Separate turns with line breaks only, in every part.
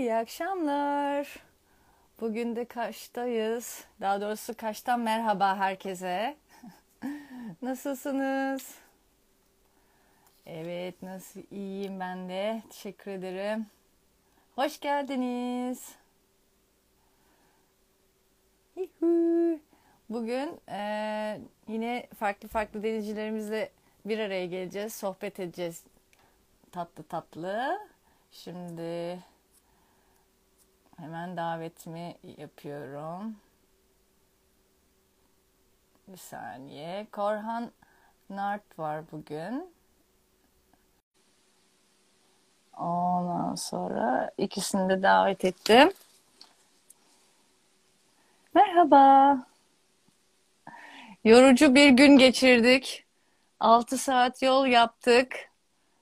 iyi akşamlar. Bugün de Kaş'tayız. Daha doğrusu Kaş'tan merhaba herkese. Nasılsınız? Evet, nasıl iyiyim ben de. Teşekkür ederim. Hoş geldiniz. Bugün eee, yine farklı farklı denizcilerimizle bir araya geleceğiz, sohbet edeceğiz tatlı tatlı. Şimdi hemen davetimi yapıyorum. Bir saniye. Korhan Nart var bugün. Ondan sonra ikisini de davet ettim. Merhaba. Yorucu bir gün geçirdik. 6 saat yol yaptık.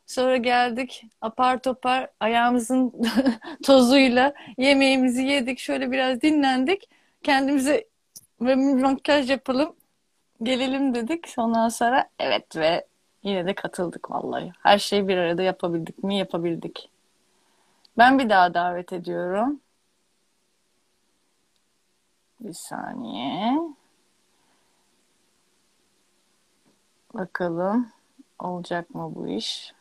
Sonra geldik apar topar ayağımızın tozuyla yemeğimizi yedik. Şöyle biraz dinlendik. Kendimize ve makyaj yapalım. Gelelim dedik. Ondan sonra evet ve yine de katıldık vallahi. Her şeyi bir arada yapabildik mi? Yapabildik. Ben bir daha davet ediyorum. Bir saniye. Bakalım olacak mı bu iş?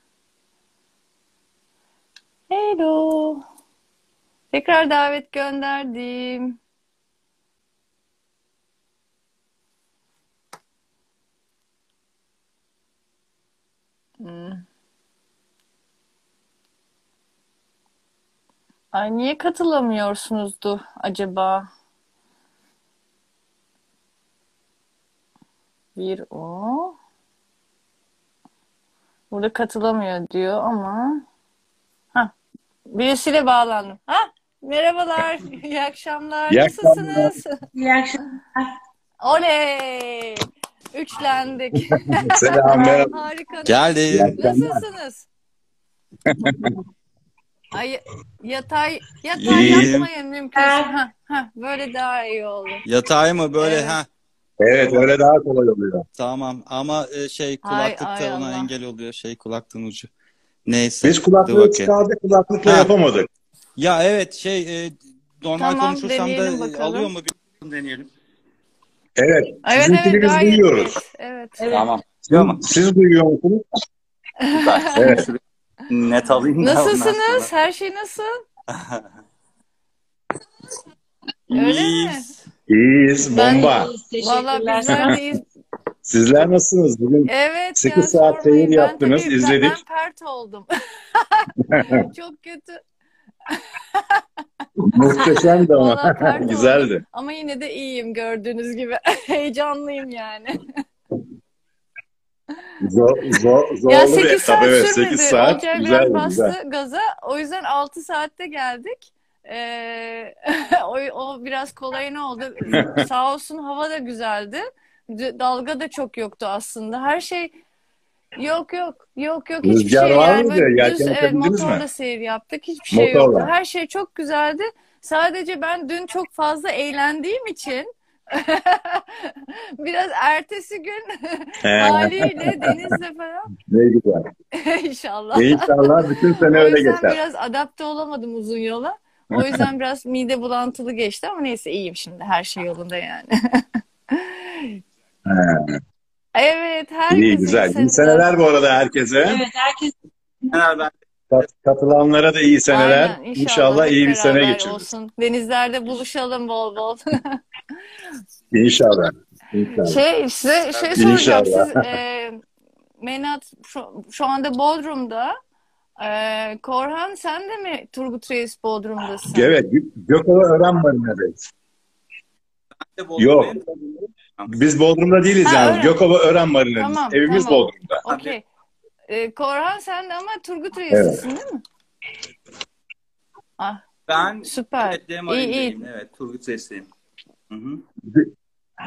Hello. Tekrar davet gönderdim. Hmm. Ay niye katılamıyorsunuzdu acaba? Bir o. Burada katılamıyor diyor ama. Birisiyle bağlandım. Ha, merhabalar, iyi akşamlar.
İyi.
Nasılsınız?
İyi akşamlar.
Oley! Üçlendik.
Selam merhaba.
Harika.
Geldim.
Nasılsınız? Ay, yatay yatay
İyiyim.
yapmayın mümkünse. Ha, ha, böyle daha iyi olur.
Yatay mı böyle
Evet.
ha?
Evet öyle daha kolay oluyor.
Tamam ama e, şey
Ay,
kulaklık
ay
da ona
Allah.
engel oluyor şey kulaklığın ucu. Neyse.
Biz kulaklığı çıkardık kulaklıkla
Ha.
yapamadık.
Ya evet şey e, normal
Tamam,
konuşursam da
bakalım.
alıyor mu bir deneyelim.
Evet.
Evet evet
biz
gayet
duyuyoruz.
Evet.
Evet.
Tamam. Duyuyor mu?
Siz duyuyor musunuz? Evet.
Net alayım
Nasılsınız? Her şey nasıl? Öyle mi?
İyiyiz.
Bomba.
Vallahi
Teşekkürler.
bizler de iz-
Sizler nasılsınız? Bugün
Evet
Sekiz
ya
saat seyir yaptınız,
tabii-
izledik.
Ben pert oldum. Çok kötü.
muhteşemdi ama.
Pert oldum.
Güzeldi.
Ama yine de iyiyim gördüğünüz gibi. Heyecanlıyım yani.
Zor, zor, zorlu
Ya
bir
8
etap.
saat
Evet
sürmedi.
8 saat. Güzeldi,
bastı
güzel.
gaza. O yüzden 6 saatte geldik. Ee, o, o biraz kolayına oldu. Sağ olsun hava da güzeldi. Dalga da çok yoktu aslında. Her şey yok yok yok yok hiçbir
Rüzgar
şey
var
yani
mıydı? Yelken
düz evet
açabildiniz mi?
motorla seyir yaptık. Hiçbir şey
Motorla.
yoktu. Her şey çok güzeldi. Sadece ben dün çok fazla eğlendiğim için biraz ertesi gün haliyle denizle falan
ne güzel.
inşallah.
İnşallah bütün sene
O
öyle
yüzden
geçer.
biraz adapte olamadım uzun yola. O yüzden biraz mide bulantılı geçti ama neyse iyiyim şimdi. Her şey yolunda yani. Evet, herkese
İyi
iyi
güzel. İyi
seneler.
bu arada herkese.
Evet herkes
Hemen ben
Kat- Katılanlara da iyi seneler.
Aynen,
İnşallah
hep
iyi bir sene
beraber
geçiririz.
olsun. Denizlerde buluşalım bol bol.
İnşallah. İnşallah.
Şey, size şey soracağım.
İnşallah.
Siz e, Menat şu, şu anda Bodrum'da. E, Korhan sen de mi Turgut Reis Bodrum'dasın?
Evet, Gö- Gökova Ören Marina'dayız. Yok. Biz Bodrum'da değiliz
Ha,
yani.
öyle.
Gökova Ören Marina'dayız.
Tamam,
Evimiz
tamam.
Bodrum'da.
Okey. E, Korhan sen de ama Turgut Reis'sin değil mi? Ah,
Ben
süper.
evet,
İyi iyi.
Evet, Turgut hı.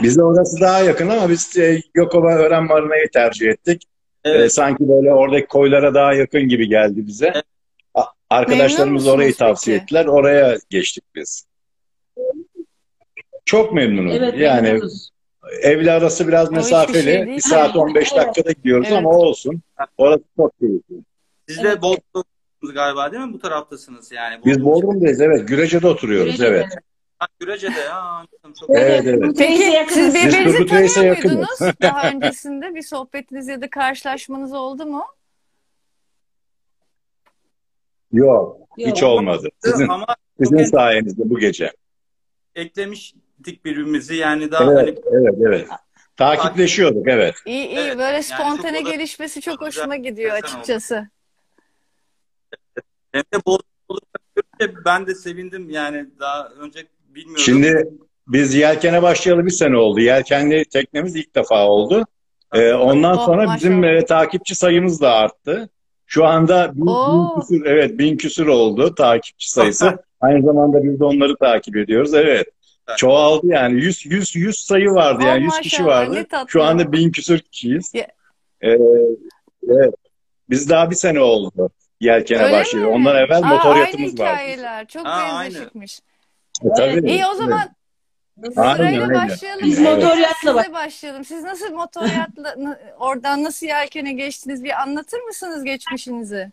Bize orası daha yakın ama biz e, Gökova Ören Marina'yı tercih ettik. E,
Evet.
sanki böyle oradaki koylara daha yakın gibi geldi bize.
Evet.
A- Arkadaşlarımız orayı
musunuz
tavsiye
peki?
ettiler. Oraya geçtik biz. Çok memnunum.
evet
yani
memnunuz.
Evle arası biraz mesafeli.
şey
bir saat 15
Evet.
dakikada gidiyoruz
Evet.
ama olsun. Orası çok keyifli.
Siz de
Evet.
Bodrum, galiba değil mi? Bu taraftasınız yani.
Biz Bodrum'dayız evet. Gürece'de oturuyoruz
Gürecede.
evet.
Gürecede ya. anladım. Çok
Evet, evet.
Peki siz birbirinizi tanıyor
yakınız.
muydunuz daha öncesinde? Bir sohbetiniz ya da karşılaşmanız oldu mu?
Yok
Yok.
hiç olmadı. Sizin,
Ama
sizin sayenizde bu gece.
Eklemiştik birbirimizi yani daha
Evet
hani
evet evet. Takipleşiyorduk evet.
İyi iyi
Evet,
böyle
yani
spontane
çok da-
gelişmesi çok hoşuma gidiyor
oldu.
açıkçası.
hem de ben de sevindim yani daha önce bilmiyordum.
Şimdi biz yelkene başlayalı bir sene oldu. Yelkenli teknemiz ilk defa oldu. Ee, ondan
Oh,
sonra bizim e, takipçi sayımız da arttı. Şu anda bin,
Oo.
bin küsür, evet bin küsür oldu takipçi sayısı. Aynı zamanda biz de onları takip ediyoruz. Evet. Çoğaldı yani 100 100 100 sayı vardı yani 100 kişi vardı. Şu anda bin küsür kişiyiz. Ee, evet. Biz daha bir sene oldu yelkene
Öyle
başlayalı.
mi?
Ondan evvel
Aa,
motor
aynı
yatımız vardı.
hikayeler. Çok
Aa, aynı.
benzeşikmiş.
E, tabii,
İyi o zaman
Aynen,
sırayla
aynen.
başlayalım.
Biz
Önce
motoryatla
sizle
bak-
başlayalım. Siz nasıl motoryatla oradan nasıl yelkene geçtiniz? Bir anlatır mısınız geçmişinizi?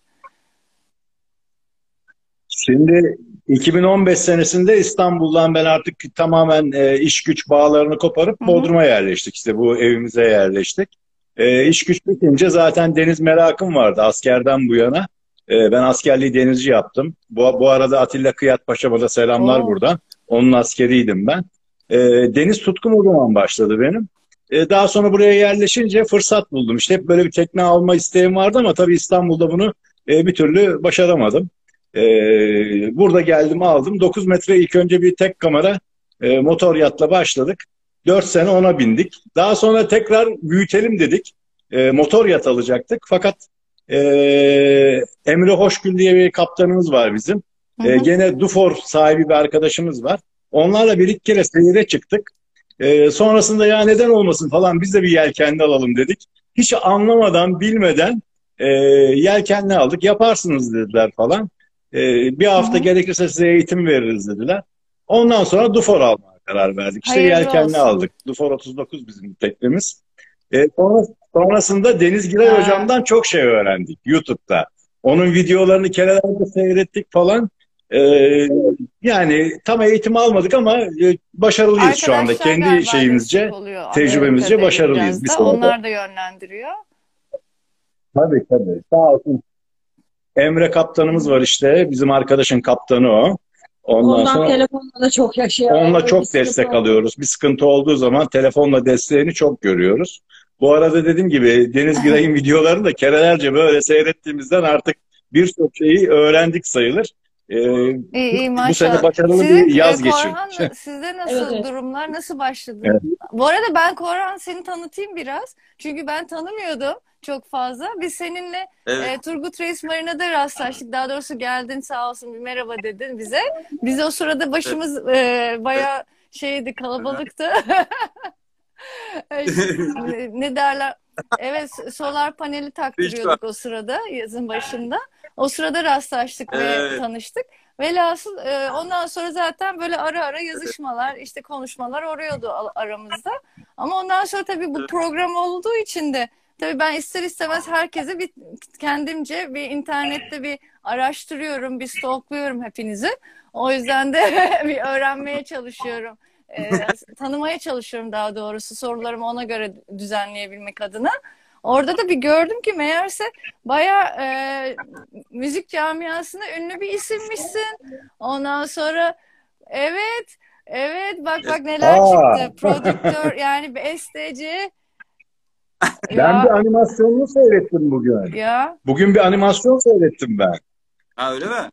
Şimdi 2015 senesinde İstanbul'dan ben artık tamamen e, iş güç bağlarını koparıp. Bodrum'a yerleştik. İşte bu evimize yerleştik. E, iş güç bitince zaten deniz merakım vardı askerden bu yana. E, ben askerliği denizci yaptım. Bu, bu arada Atilla Kıyat Paşa'ma da selamlar
Oo.
buradan. Onun askeriydim ben. E, deniz tutkum o zaman başladı benim. E, daha sonra buraya yerleşince fırsat buldum. İşte hep böyle bir tekne alma isteğim vardı ama tabii İstanbul'da bunu e, bir türlü başaramadım. Ee, burada geldim aldım. 9 metre ilk önce bir tek kamera e, motor yatla başladık. 4 sene ona bindik. Daha sonra tekrar büyütelim dedik. E, motor yat alacaktık. Fakat e, Emre Hoşgül diye bir kaptanımız var bizim.
Hı
E,
hı.
gene Dufor sahibi bir arkadaşımız var. Onlarla bir iki kere seyire çıktık. E, sonrasında ya neden olmasın falan biz de bir yelkenli alalım dedik. Hiç anlamadan, bilmeden e, yelkenli aldık. Yaparsınız dediler falan. E, bir hafta
Hı hı.
gerekirse size eğitim veririz dediler. Ondan sonra Dufor almaya karar verdik. İşte
Hayırlı
yelkenli
olsun.
aldık. Dufor 39 bizim teknemiz. E, sonra, sonrasında Deniz Giray
Ha.
hocamdan çok şey öğrendik YouTube'da. Onun videolarını kerelerde seyrettik falan. E, yani tam eğitim almadık ama e, başarılıyız şu anda.
Arkadaşlar
Kendi şeyimizce,
oluyor
tecrübemizce başarılıyız
da.
sırada.
Onlar da yönlendiriyor.
Tabii tabii. Sağ olsun. Emre kaptanımız var işte. Bizim arkadaşın kaptanı o. Ondan
Ondan
sonra
telefonla da çok yaşıyor.
onunla çok
bir
destek alıyoruz. Bir sıkıntı olduğu zaman telefonla desteğini çok görüyoruz. Bu arada dediğim gibi Deniz Giray'ın videolarını da kerelerce böyle seyrettiğimizden artık birçok şeyi öğrendik sayılır. Ee,
İyi iyi
bu
maşallah.
sene başarılı
Sizin,
bir yaz
e,
geçirdik.
Korhan, sizde nasıl
Evet, evet.
durumlar? Nasıl başladı?
Evet.
Bu arada ben Korhan seni tanıtayım biraz. Çünkü ben tanımıyordum çok fazla. Biz seninle
Evet.
e, Turgut Reis Marina'da rastlaştık. Daha doğrusu geldin sağ olsun bir merhaba dedin bize. Biz o sırada başımız e, bayağı şeydi kalabalıktı. ne, ne derler? Evet solar paneli taktırıyorduk o sırada yazın başında. O sırada rastlaştık ve
Evet.
tanıştık. Velhasıl e, ondan sonra zaten böyle ara ara yazışmalar, işte konuşmalar oluyordu al- aramızda. Ama ondan sonra tabii bu program olduğu için de tabii ben ister istemez herkese bir kendimce bir internette bir araştırıyorum, bir stalkluyorum hepinizi. O yüzden de bir öğrenmeye çalışıyorum. E, tanımaya çalışıyorum daha doğrusu sorularımı ona göre düzenleyebilmek adına. Orada da bir gördüm ki meğerse bayağı e, müzik camiasında ünlü bir isimmişsin. Ondan sonra evet, evet bak bak neler
Aa.
çıktı. Prodüktör yani besteci.
Ben bir animasyonunu seyrettim bugün.
ya.
Bugün bir animasyon seyrettim ben.
Ha öyle mi?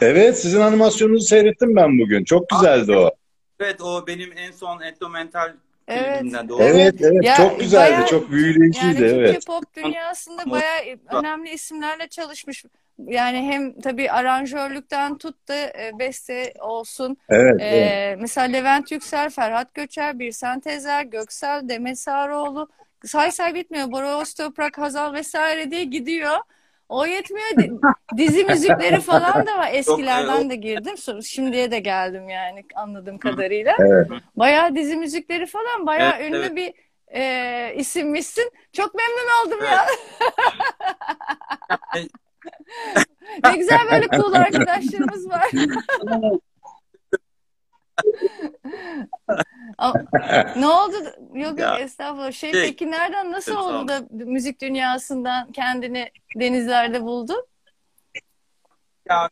Evet, sizin animasyonunuzu seyrettim ben bugün. Çok güzeldi o.
Evet o benim en son Endomental
Evet.
filmimden doğru.
Evet, evet.
Ya,
çok güzeldi.
bayağı-
Çok büyüleyiciydi.
Yani Türkçe
evet.
pop dünyasında bayağı önemli isimlerle çalışmış. Yani hem tabii aranjörlükten tut da e, beste olsun.
Evet,
Ee,
evet.
mesela Levent Yüksel, Ferhat Göçer, Birsen Tezer, Göksel, Demet Sarıoğlu. Say say bitmiyor. Bora Öztoprak, Hazal vesaire diye gidiyor. O yetmiyor. Di- Dizi müzikleri falan da var. Eskilerden de girdim. Sonra şimdiye de geldim yani anladığım kadarıyla.
Evet.
Bayağı dizi müzikleri falan bayağı
Evet,
ünlü
evet.
bir e, isimmişsin. Çok memnun oldum
Evet.
ya. Ne güzel böyle cool arkadaşlarımız var. Ne oldu? Yok yok estağfurullah. Şey
şey-
peki nereden nasıl
Sağ
oldu da müzik dünyasından kendini denizlerde buldun?
Ya,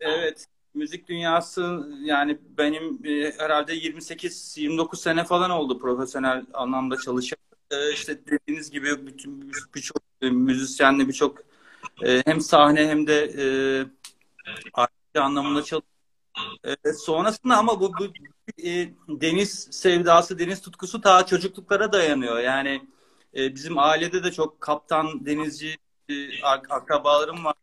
evet. Müzik dünyası yani benim e, herhalde 28-29 sene falan oldu profesyonel anlamda çalışan. E, işte dediğiniz gibi bütün birçok e, müzisyenle birçok e, hem sahne hem de e, anlamında çalıştım. E, sonrasında ama bu, bu e, deniz sevdası, deniz tutkusu ta çocukluklara dayanıyor. Yani e, bizim ailede de çok kaptan, denizci e, ak- akrabalarım var.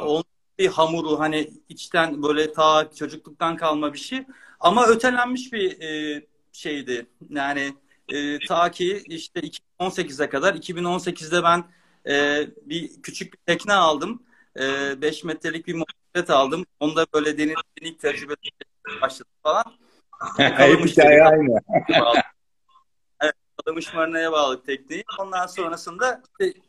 Onun bir hamuru hani içten böyle ta çocukluktan kalma bir şey. Ama ötelenmiş bir e, şeydi. Yani e, ta ki işte 2018'e kadar 2018'de ben e, bir küçük bir tekne aldım. 5 metrelik bir motosiklet aldım. Onda böyle denizin ilk tecrübe başladım falan.
Hep hikaye aynı.
Evet, Kalamış Marina'ya bağladık tekneyi. Ondan sonrasında işte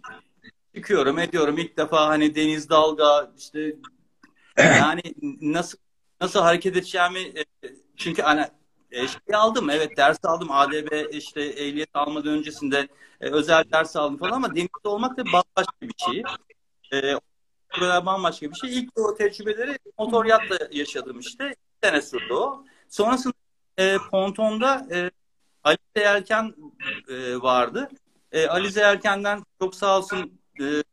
çıkıyorum, ediyorum. İlk defa hani deniz dalga işte yani nasıl nasıl hareket edeceğimi e, çünkü hani e, şey aldım evet ders aldım ADB işte ehliyet almadan öncesinde e, özel ders aldım falan ama denizde olmak da bambaşka bir şey. E, böyle bambaşka bir şey. İlk o tecrübeleri motor yatla yaşadım işte. Bir sene sürdü o. Sonrasında e, pontonda e, Alize Yelken e, vardı. E, Alize Yelken'den çok sağ olsun e,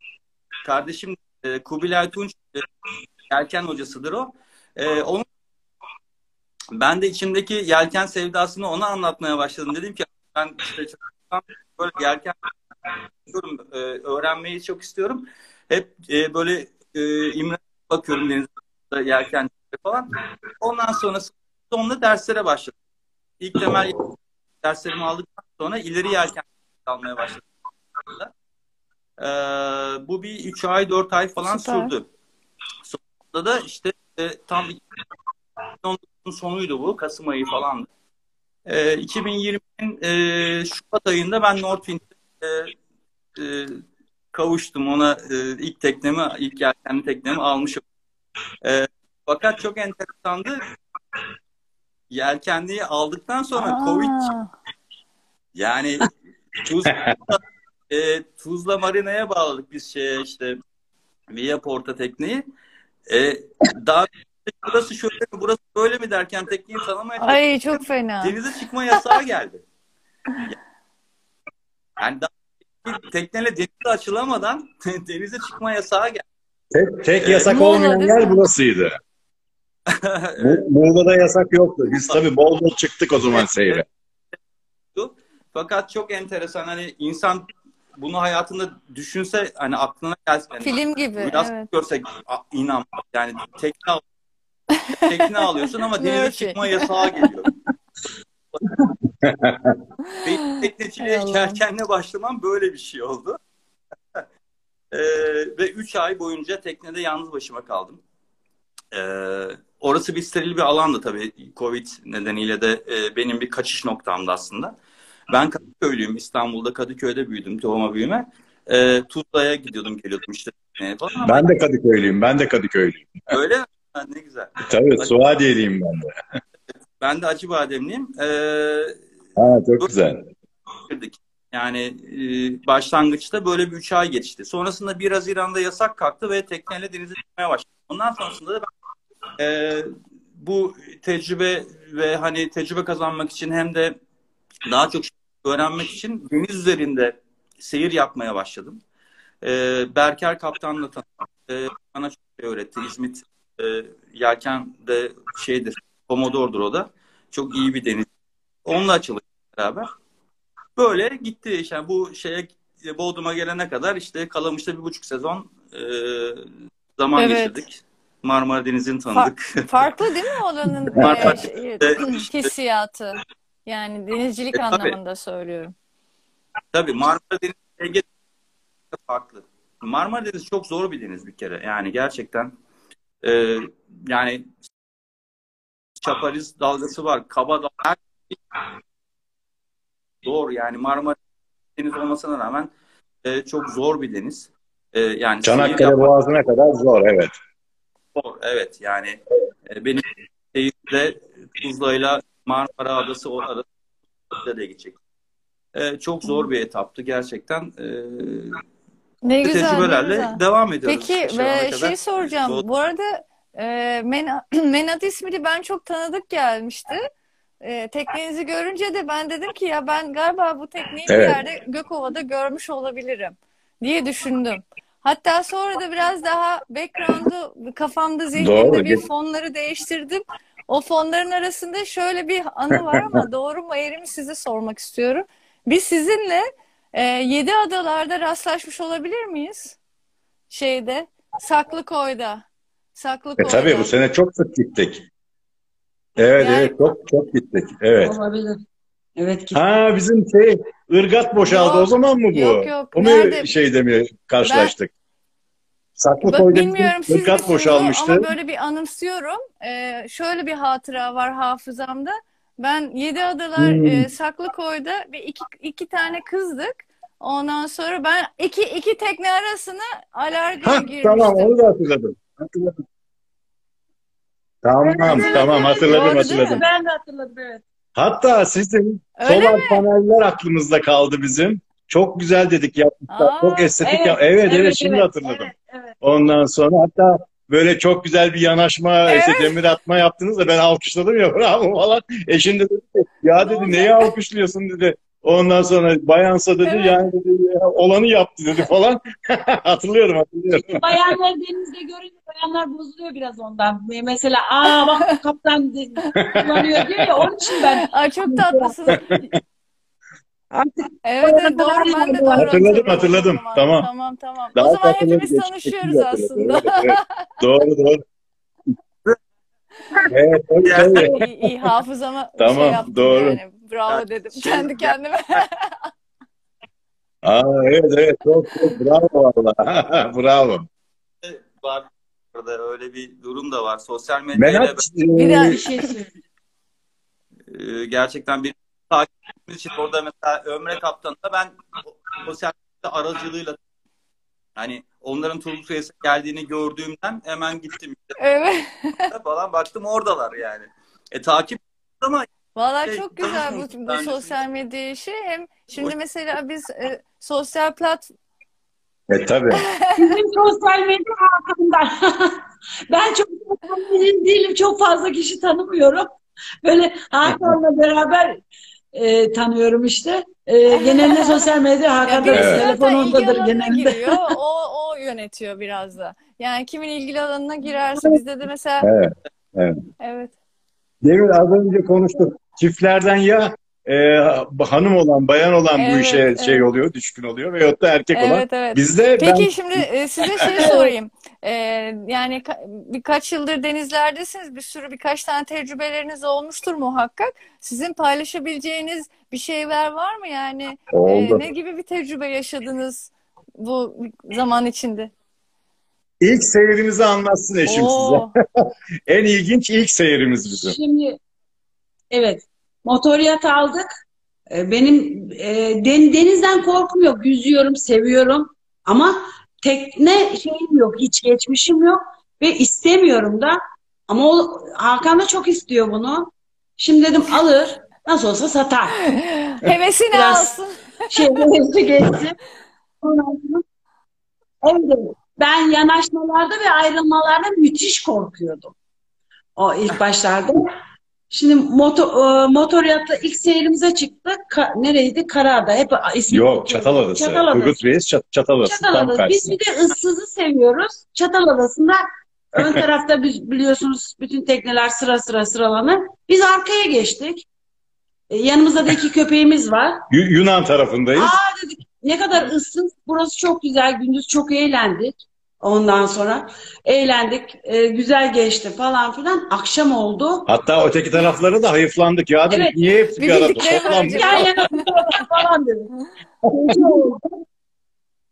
kardeşim e, Kubilay Tunç e, yelken hocasıdır o. E, onun ben de içimdeki yelken sevdasını ona anlatmaya başladım. Dedim ki ben işte böyle yelken e, öğrenmeyi çok istiyorum. Hep e, böyle e, imre bakıyorum denizde yelken falan. Ondan sonra sonra derslere başladım. İlk temel derslerimi aldıktan sonra ileri yelken almaya başladım. Ee, bu bir 3 ay 4 ay falan
Süper.
sürdü. Sonunda da işte e, tam 2019'un sonuydu bu. Kasım ayı falandı. E, 2020'nin e, Şubat ayında ben Northwind'e e, e, kavuştum. Ona e, ilk teknemi, ilk yelkenli teknemi almışım. E, fakat çok enteresandı. Yelkenliği aldıktan sonra Covid
Aa,
yani Tuzla, e, Tuzla Marina'ya bağladık biz şeye işte Via Porta tekneyi. E, daha burası şöyle mi burası böyle mi derken tekneyi tanımaya
ay çok fena.
denize çıkma yasağı geldi. Yani daha tekneyle denize açılamadan denize çıkma yasağı geldi.
Tek, tek yasak
Muğla
olmayan yer burasıydı. Mu- Muğla'da yasak yoktu. Biz tabii bol bol çıktık o zaman seyre.
Fakat çok enteresan hani insan bunu hayatında düşünse hani aklına gelse yani
Film gibi.
Biraz
Evet.
görsek inan yani tekne al- tekne alıyorsun ama denize çıkma yasağı geliyor. Benim tekneciliğe yelkenle başlamam böyle bir şey oldu. Ee, ve 3 ay boyunca teknede yalnız başıma kaldım. Ee, orası bir steril bir alandı tabii. Covid nedeniyle de e, benim bir kaçış noktamdı aslında. Ben Kadıköylüyüm. İstanbul'da Kadıköy'de büyüdüm doğma büyüme. Ee, Tuzla'ya gidiyordum geliyordum işte falan ama
Ben de Kadıköylüyüm. Ben de Kadıköylüyüm.
öyle mi? Ha, ne güzel.
Tabii Suadiye'liyim ben de.
Ben de Acıbademliyim. Ee,
Ha, çok güzel.
girdik. Yani e, başlangıçta böyle bir üç ay geçti. Sonrasında 1 Haziran'da yasak kalktı ve tekneyle denize çıkmaya başladım. Ondan sonrasında da ben e, bu tecrübe ve hani tecrübe kazanmak için hem de daha çok şey öğrenmek için deniz üzerinde seyir yapmaya başladım. E, Berker Kaptan'la tanıştım. E, bana çok şey öğretti. İzmit e, yelken de şeydir, Komodor'dur o da. Çok iyi bir deniz. Onunla çalıştık beraber. Böyle gitti. İşte bu şeye Bodrum'a gelene kadar işte Kalamış'ta bir buçuk sezon e, zaman
Evet.
geçirdik. Marmara Denizi'ni tanıdık.
Farklı değil mi oranın e, şey- hissiyatı? Yani denizcilik
E, tabii.
anlamında söylüyorum.
Tabii Marmara Denizi Ege farklı. Marmara Denizi çok zor bir deniz bir kere. Yani gerçekten e, yani Çapariz dalgası var. Kaba dalga. her şey Zor yani Marmara Denizi olmasına rağmen e, çok zor bir deniz. E, yani
Çanakkale
yapmak
Boğazı'na kadar zor evet.
zor. Evet yani e, benim seyirde Tuzla'yla Marmara Adası o arasında da geçecek. E, çok zor bir etaptı gerçekten. E,
Ne güzel, ne güzel.
devam ediyoruz.
Peki ve
kadar.
şey soracağım. Bu arada e, Mena- Menat ismi de ben çok tanıdık gelmişti. E, teknenizi görünce de ben dedim ki ya ben galiba bu tekneyi bir
Evet.
yerde Gökova'da görmüş olabilirim diye düşündüm. Hatta sonra da biraz daha background'u kafamda zihnimde
Doğru.
bir fonları değiştirdim. O fonların arasında şöyle bir anı var ama doğru mu eğri mi size sormak istiyorum. Biz sizinle e, Yedi Adalar'da rastlaşmış olabilir miyiz? Şeyde, Saklıkoy'da.
E tabii bu sene çok sık gittik. Evet
Yani-
evet çok çok gittik. Evet.
Olabilir. Evet ki.
Ha bizim şey ırgat boşaldı
Yok,
o zaman mı bu?
yok, yok.
O mu
Nerede?
şeyde mi karşılaştık?
Bak,
Saklıkoy'da
bilmiyorum
bizim
siz o
boşalmıştı.
ama böyle bir anımsıyorum. Ee, şöyle bir hatıra var hafızamda. Ben Yedi Adalar
Hmm.
e, Saklıkoy'da bir iki, iki tane kızdık. Ondan sonra ben iki iki tekne arasına alargaya
Ha
girmiştim.
tamam onu da hatırladım. Hatırladım. Tamam
Evet,
tamam hatırladım
Doğru,
hatırladım.
Ben de hatırladım evet.
Hatta sizin
Öyle
solar
mi?
paneller aklımızda kaldı bizim. Çok güzel dedik yapmışlar.
Aa,
Çok estetik
Evet,
yap- Evet evet,
evet,
şimdi
evet,
hatırladım.
Evet, evet.
Ondan sonra hatta böyle çok güzel bir yanaşma, işte
Evet.
demir atma yaptınız da ben alkışladım ya bravo falan. Eşim de dedi ki, ya dedi neyi alkışlıyorsun dedi. Ondan sonra bayansa dedi
Evet.
yani dedi ya, olanı yaptı dedi falan. hatırlıyorum hatırlıyorum.
Bayanları denizde görünce bayanlar bozuluyor biraz ondan. Mesela aa bak kaptan de- kullanıyor diyor ya onun için ben
Ay çok tatlısınız.
artık
Evet, evet doğru ben de doğru
Hatırladım,
hatırladım zaman.
Tamam.
Tamam tamam.
Daha
O zaman hepimiz tanışıyoruz aslında.
Evet, evet. Doğru doğru. Evet tabii tabii.
İyi, iyi hafızama
Tamam,
şey yaptım
doğru.
yani. Bravo
Ya,
dedim
şey-
kendi kendime.
Aa, evet evet çok çok bravo valla. bravo.
var. Orada öyle bir durum da var. Sosyal medyayla
Menat
Bir
e,
de-
bir şey söyleyeyim.
e, gerçekten bir takip ettiğimiz için orada mesela Ömre Kaptan'da ben o- sosyal medya aracılığıyla hani onların Turgut Reis'e geldiğini gördüğümden hemen gittim işte
Evet.
falan baktım oradalar yani. E takip ama
Vallahi
Şey,
çok güzel bu, bu sosyal medya işi. Hem şimdi mesela biz e, sosyal plat
e, tabii.
Sizin sosyal medya hakkında. ben çok değilim. Çok fazla kişi tanımıyorum. Böyle Hakan'la beraber e, tanıyorum işte. E, genelde sosyal medya
ya
Hakan'da
Evet.
zaten
telefon
ilgi
ondadır
alanına
genelde.
giriyor. O, o yönetiyor biraz da. Yani kimin ilgili alanına girerse bizde de mesela
Evet.
evet.
Demir az önce konuştuk. Çiftlerden ya e, hanım olan, bayan olan bu
Evet,
işe
evet.
şey oluyor, düşkün oluyor veyahut da erkek olan.
Evet evet.
Bizde
Peki
ben
şimdi e, size şey sorayım. E, yani ka- birkaç yıldır denizlerdesiniz. Bir sürü birkaç tane tecrübeleriniz olmuştur muhakkak. Sizin paylaşabileceğiniz bir şeyler var mı yani? E,
oldu.
ne gibi bir tecrübe yaşadınız bu zaman içinde?
İlk seyrimizi anlatsın eşim size.
Oo,
En ilginç ilk seyrimiz bizim.
Şimdi evet motor yat aldık. E, Benim e, den- denizden korkum yok. Yüzüyorum, seviyorum. Ama tekne şeyim yok. Hiç geçmişim yok. Ve istemiyorum da. Ama o, Hakan da çok istiyor bunu. Şimdi dedim alır. Nasıl olsa satar.
hevesini
Biraz-
alsın.
Şey hevesi sonra- Evet, ben yanaşmalarda ve ayrılmalarda müthiş korkuyordum. O ilk başlarda. Şimdi motor, e, motor yatta ilk seyrimize çıktık. Ka- nereydi? Karada. Hep ismi
Yok Çataladası.
Çataladası.
Turgut Reis Çat Çataladası. Tam
Çataladası. Biz
karşısında.
bir de ıssızı seviyoruz. Çataladası'nda ön tarafta biz- biliyorsunuz bütün tekneler sıra sıra sıralanır. Biz arkaya geçtik. E, yanımızda da iki köpeğimiz var.
Yu- Yunan tarafındayız.
Aa dedik ne kadar ıssız. Burası çok güzel. Gündüz çok eğlendik. Ondan sonra eğlendik. e, güzel geçti falan filan. Akşam oldu.
Hatta öteki tarafları da hayıflandık. Ya dedik
Evet.
niye hepsi bir, arada toplanmış?
Yan yana falan oldu.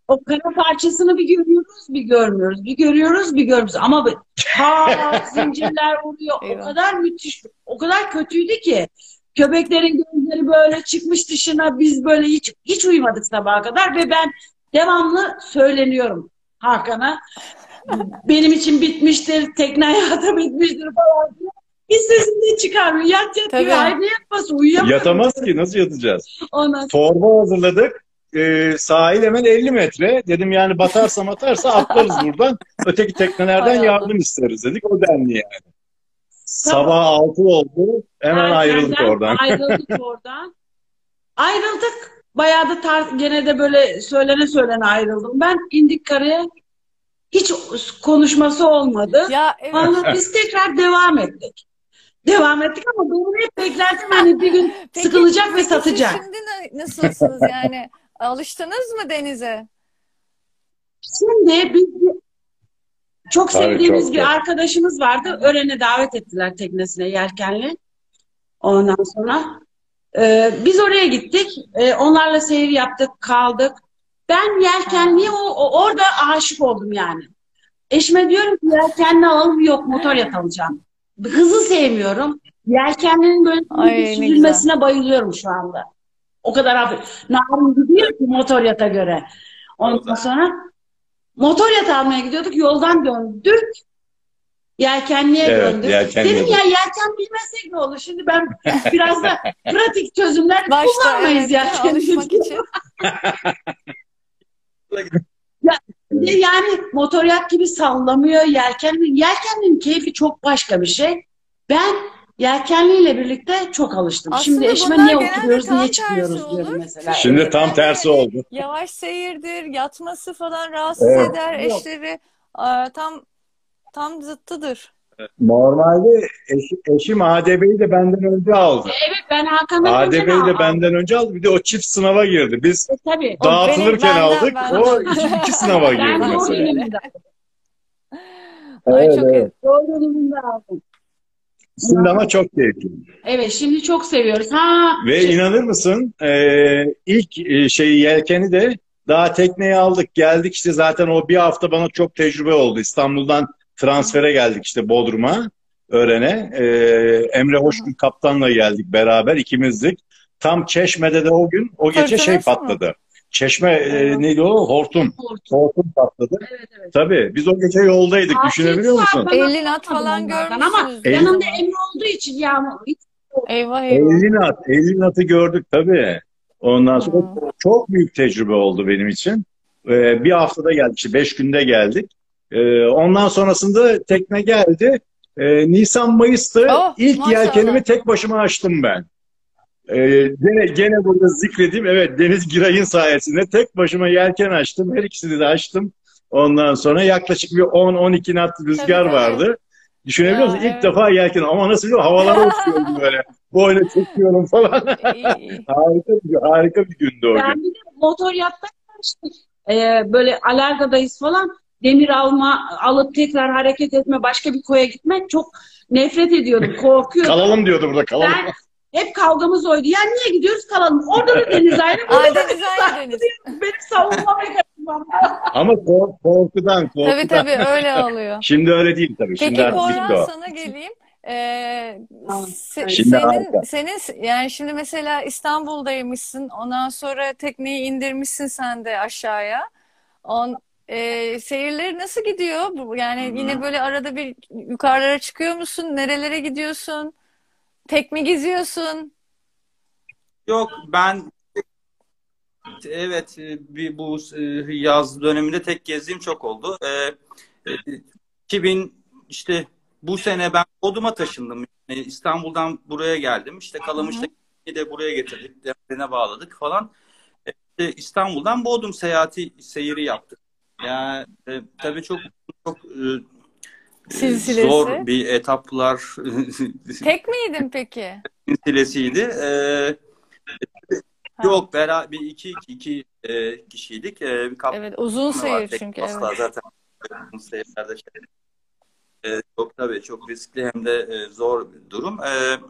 O kara parçasını bir görüyoruz, bir görmüyoruz. Bir görüyoruz, bir görmüyoruz. Ama ha zincirler vuruyor. O
Eyvah.
kadar müthiş, o kadar kötüydü ki. Köpeklerin gözleri böyle çıkmış dışına. Biz böyle hiç hiç uyumadık sabaha kadar ve ben devamlı söyleniyorum. Hakan'a. Benim için bitmiştir, tekne hayatı bitmiştir falan diye. Hiç sesini çıkarmıyor. Yat yat
Tabii.
diyor. Ay ne yatması uyuyamıyor.
Yatamaz ki nasıl yatacağız?
Ondan
Torba hazırladık. Ee, sahil hemen 50 metre. Dedim yani batarsa matarsa atlarız buradan. Öteki teknelerden
Hay Allah.
yardım isteriz dedik. O denli yani. Sabah 6 oldu. Hemen ayrıldık
erkenden
oradan.
Ayrıldık oradan. Ayrıldık. Bayağı da tar gene de böyle söylene söylene ayrıldım. Ben indik karaya. Hiç konuşması olmadı.
Ya evet.
Vallahi biz tekrar devam ettik. Devam ettik ama benim hep beklentim hani bir gün
Peki-
sıkılacak ve satacak.
Şimdi na- nasılsınız yani? Alıştınız mı denize?
Şimdi biz çok sevdiğimiz
çok,
bir
çok.
arkadaşımız vardı. Ören'e davet ettiler teknesine yelkenli. Ondan sonra e, biz oraya gittik. E, onlarla seyir yaptık, kaldık. Ben yelkenliye o, o- orada aşık oldum yani. Eşime diyorum ki yelkenli alalım yok motor yat alacağım. Hızı sevmiyorum. Yelkenlinin böyle
Ay, ne
süzülmesine bayılıyorum şu anda. O kadar hafif. Narin gidiyor ki motor yata göre. Ondan sonra motor yat almaya gidiyorduk. Yoldan döndük. Yelkenliye
Evet,
döndük.
yelkenliye
Dedim ya yelken bilmesek ne olur? Şimdi ben biraz da pratik çözümler
Başta
kullanmayız
evet,
yelken.
için.
De yani motor yat gibi sallamıyor. Yelkenli, yelkenlinin keyfi çok başka bir şey. Ben yelkenliyle birlikte çok alıştım.
Aslında
Şimdi eşime niye oturuyoruz, niye
olur.
diyorum mesela.
Şimdi tam tersi oldu.
Yavaş seyirdir, yatması falan rahatsız
Evet.
eder
Yok.
eşleri. Tam tam zıttıdır.
Normalde eşi, eşim ADB'yi de benden önce aldı.
Evet ben Hakan'dan önce
ADB'yi de
aldım.
benden önce aldı. Bir de o çift sınava girdi. Biz
E, tabii.
O
dağıtılırken
benim-
aldık.
benden.
O iki, iki sınava
Ben
girdi
zor
mesela.
döneminde,
Ay
Evet,
çok
evet.
zor döneminde aldım.
Şimdi ama çok keyifli.
Evet şimdi çok seviyoruz. Ha
Ve
şey-
inanır mısın e, ilk e, şeyi yelkeni de daha tekneye aldık geldik işte zaten o bir hafta bana çok tecrübe oldu. İstanbul'dan transfere geldik işte Bodrum'a öğrene. E, Emre Hoşgül kaptanla geldik beraber ikimizdik. Tam Çeşme'de de o gün o gece şey
mı?
patladı. Çeşme e, neydi o? Hortum. Hortum patladı.
Evet evet.
Tabii biz o gece yoldaydık
Altı
düşünebiliyor musun?
bana
50 nat falan
bunlardan ama
görmüşsünüzdür.
yanımda. Emre olduğu için ya hiç
Eyvah eyvah.
50 nat, 50 natı gördük tabii. Ondan sonra
Hmm.
çok büyük tecrübe oldu benim için. Ee, bir haftada geldik, işte beş günde geldik. Ee, ondan sonrasında tekne geldi. Ee, Nisan Mayıs'ta
Oh,
ilk
maşallah.
yelkenimi tek başıma açtım ben. Ee, gene, gene burada zikredeyim. Evet Deniz Giray'ın sayesinde tek başıma yelken açtım. Her ikisini de açtım. Ondan sonra yaklaşık bir 10-12 nat rüzgar
Tabii,
vardı. Düşünebiliyor
Ya,
musun? İlk
evet.
defa yelken ama nasıl biliyor? Havalara uçuyorum böyle. Boyna çekiyorum falan. Harika bir, harika bir gündü o gün.
Ben bir de motor yatta işte, e, böyle alargadayız falan demir alma alıp tekrar hareket etme başka bir koya gitmek çok nefret ediyordum korkuyordum.
Kalalım diyordu burada kalalım.
Ben hep kavgamız oydu. Ya niye gidiyoruz kalalım. Orada da deniz ayrı. burada
Ay
da
deniz aynı deniz.
benim savunma mekanizmam.
Ama kork- korkudan korkudan.
Tabii tabii öyle oluyor.
Şimdi öyle değil tabii.
Peki
Şimdi
Korhan sana geleyim. Ee, se-
Şimdi
senin
harika.
senin yani şimdi mesela İstanbul'daymışsın. Ondan sonra tekneyi indirmişsin sen de aşağıya. On e, seyirleri nasıl gidiyor? Yani yine böyle arada bir yukarılara çıkıyor musun? Nerelere gidiyorsun? Tek mi geziyorsun?
Yok ben evet bir bu yaz döneminde tek gezdiğim çok oldu. E, 2000 işte bu sene ben Bodrum'a taşındım. Yani İstanbul'dan buraya geldim. İşte Kalamış'taki de buraya getirdik. Devrene bağladık falan. İşte İstanbul'dan Bodrum seyahati seyiri yaptık. Yani e, tabii çok çok e, e,
Silsilesi.
zor bir etaplar
Tek miydin peki?
silsilesiydi. Ee,
Ha.
Yok beraber bir iki iki, iki e, kişiydik. E, bir
Evet uzun seyir çünkü
asla
evet.
zaten uzun seyirlerde şey. E, çok tabii çok riskli hem de e, zor bir durum. E,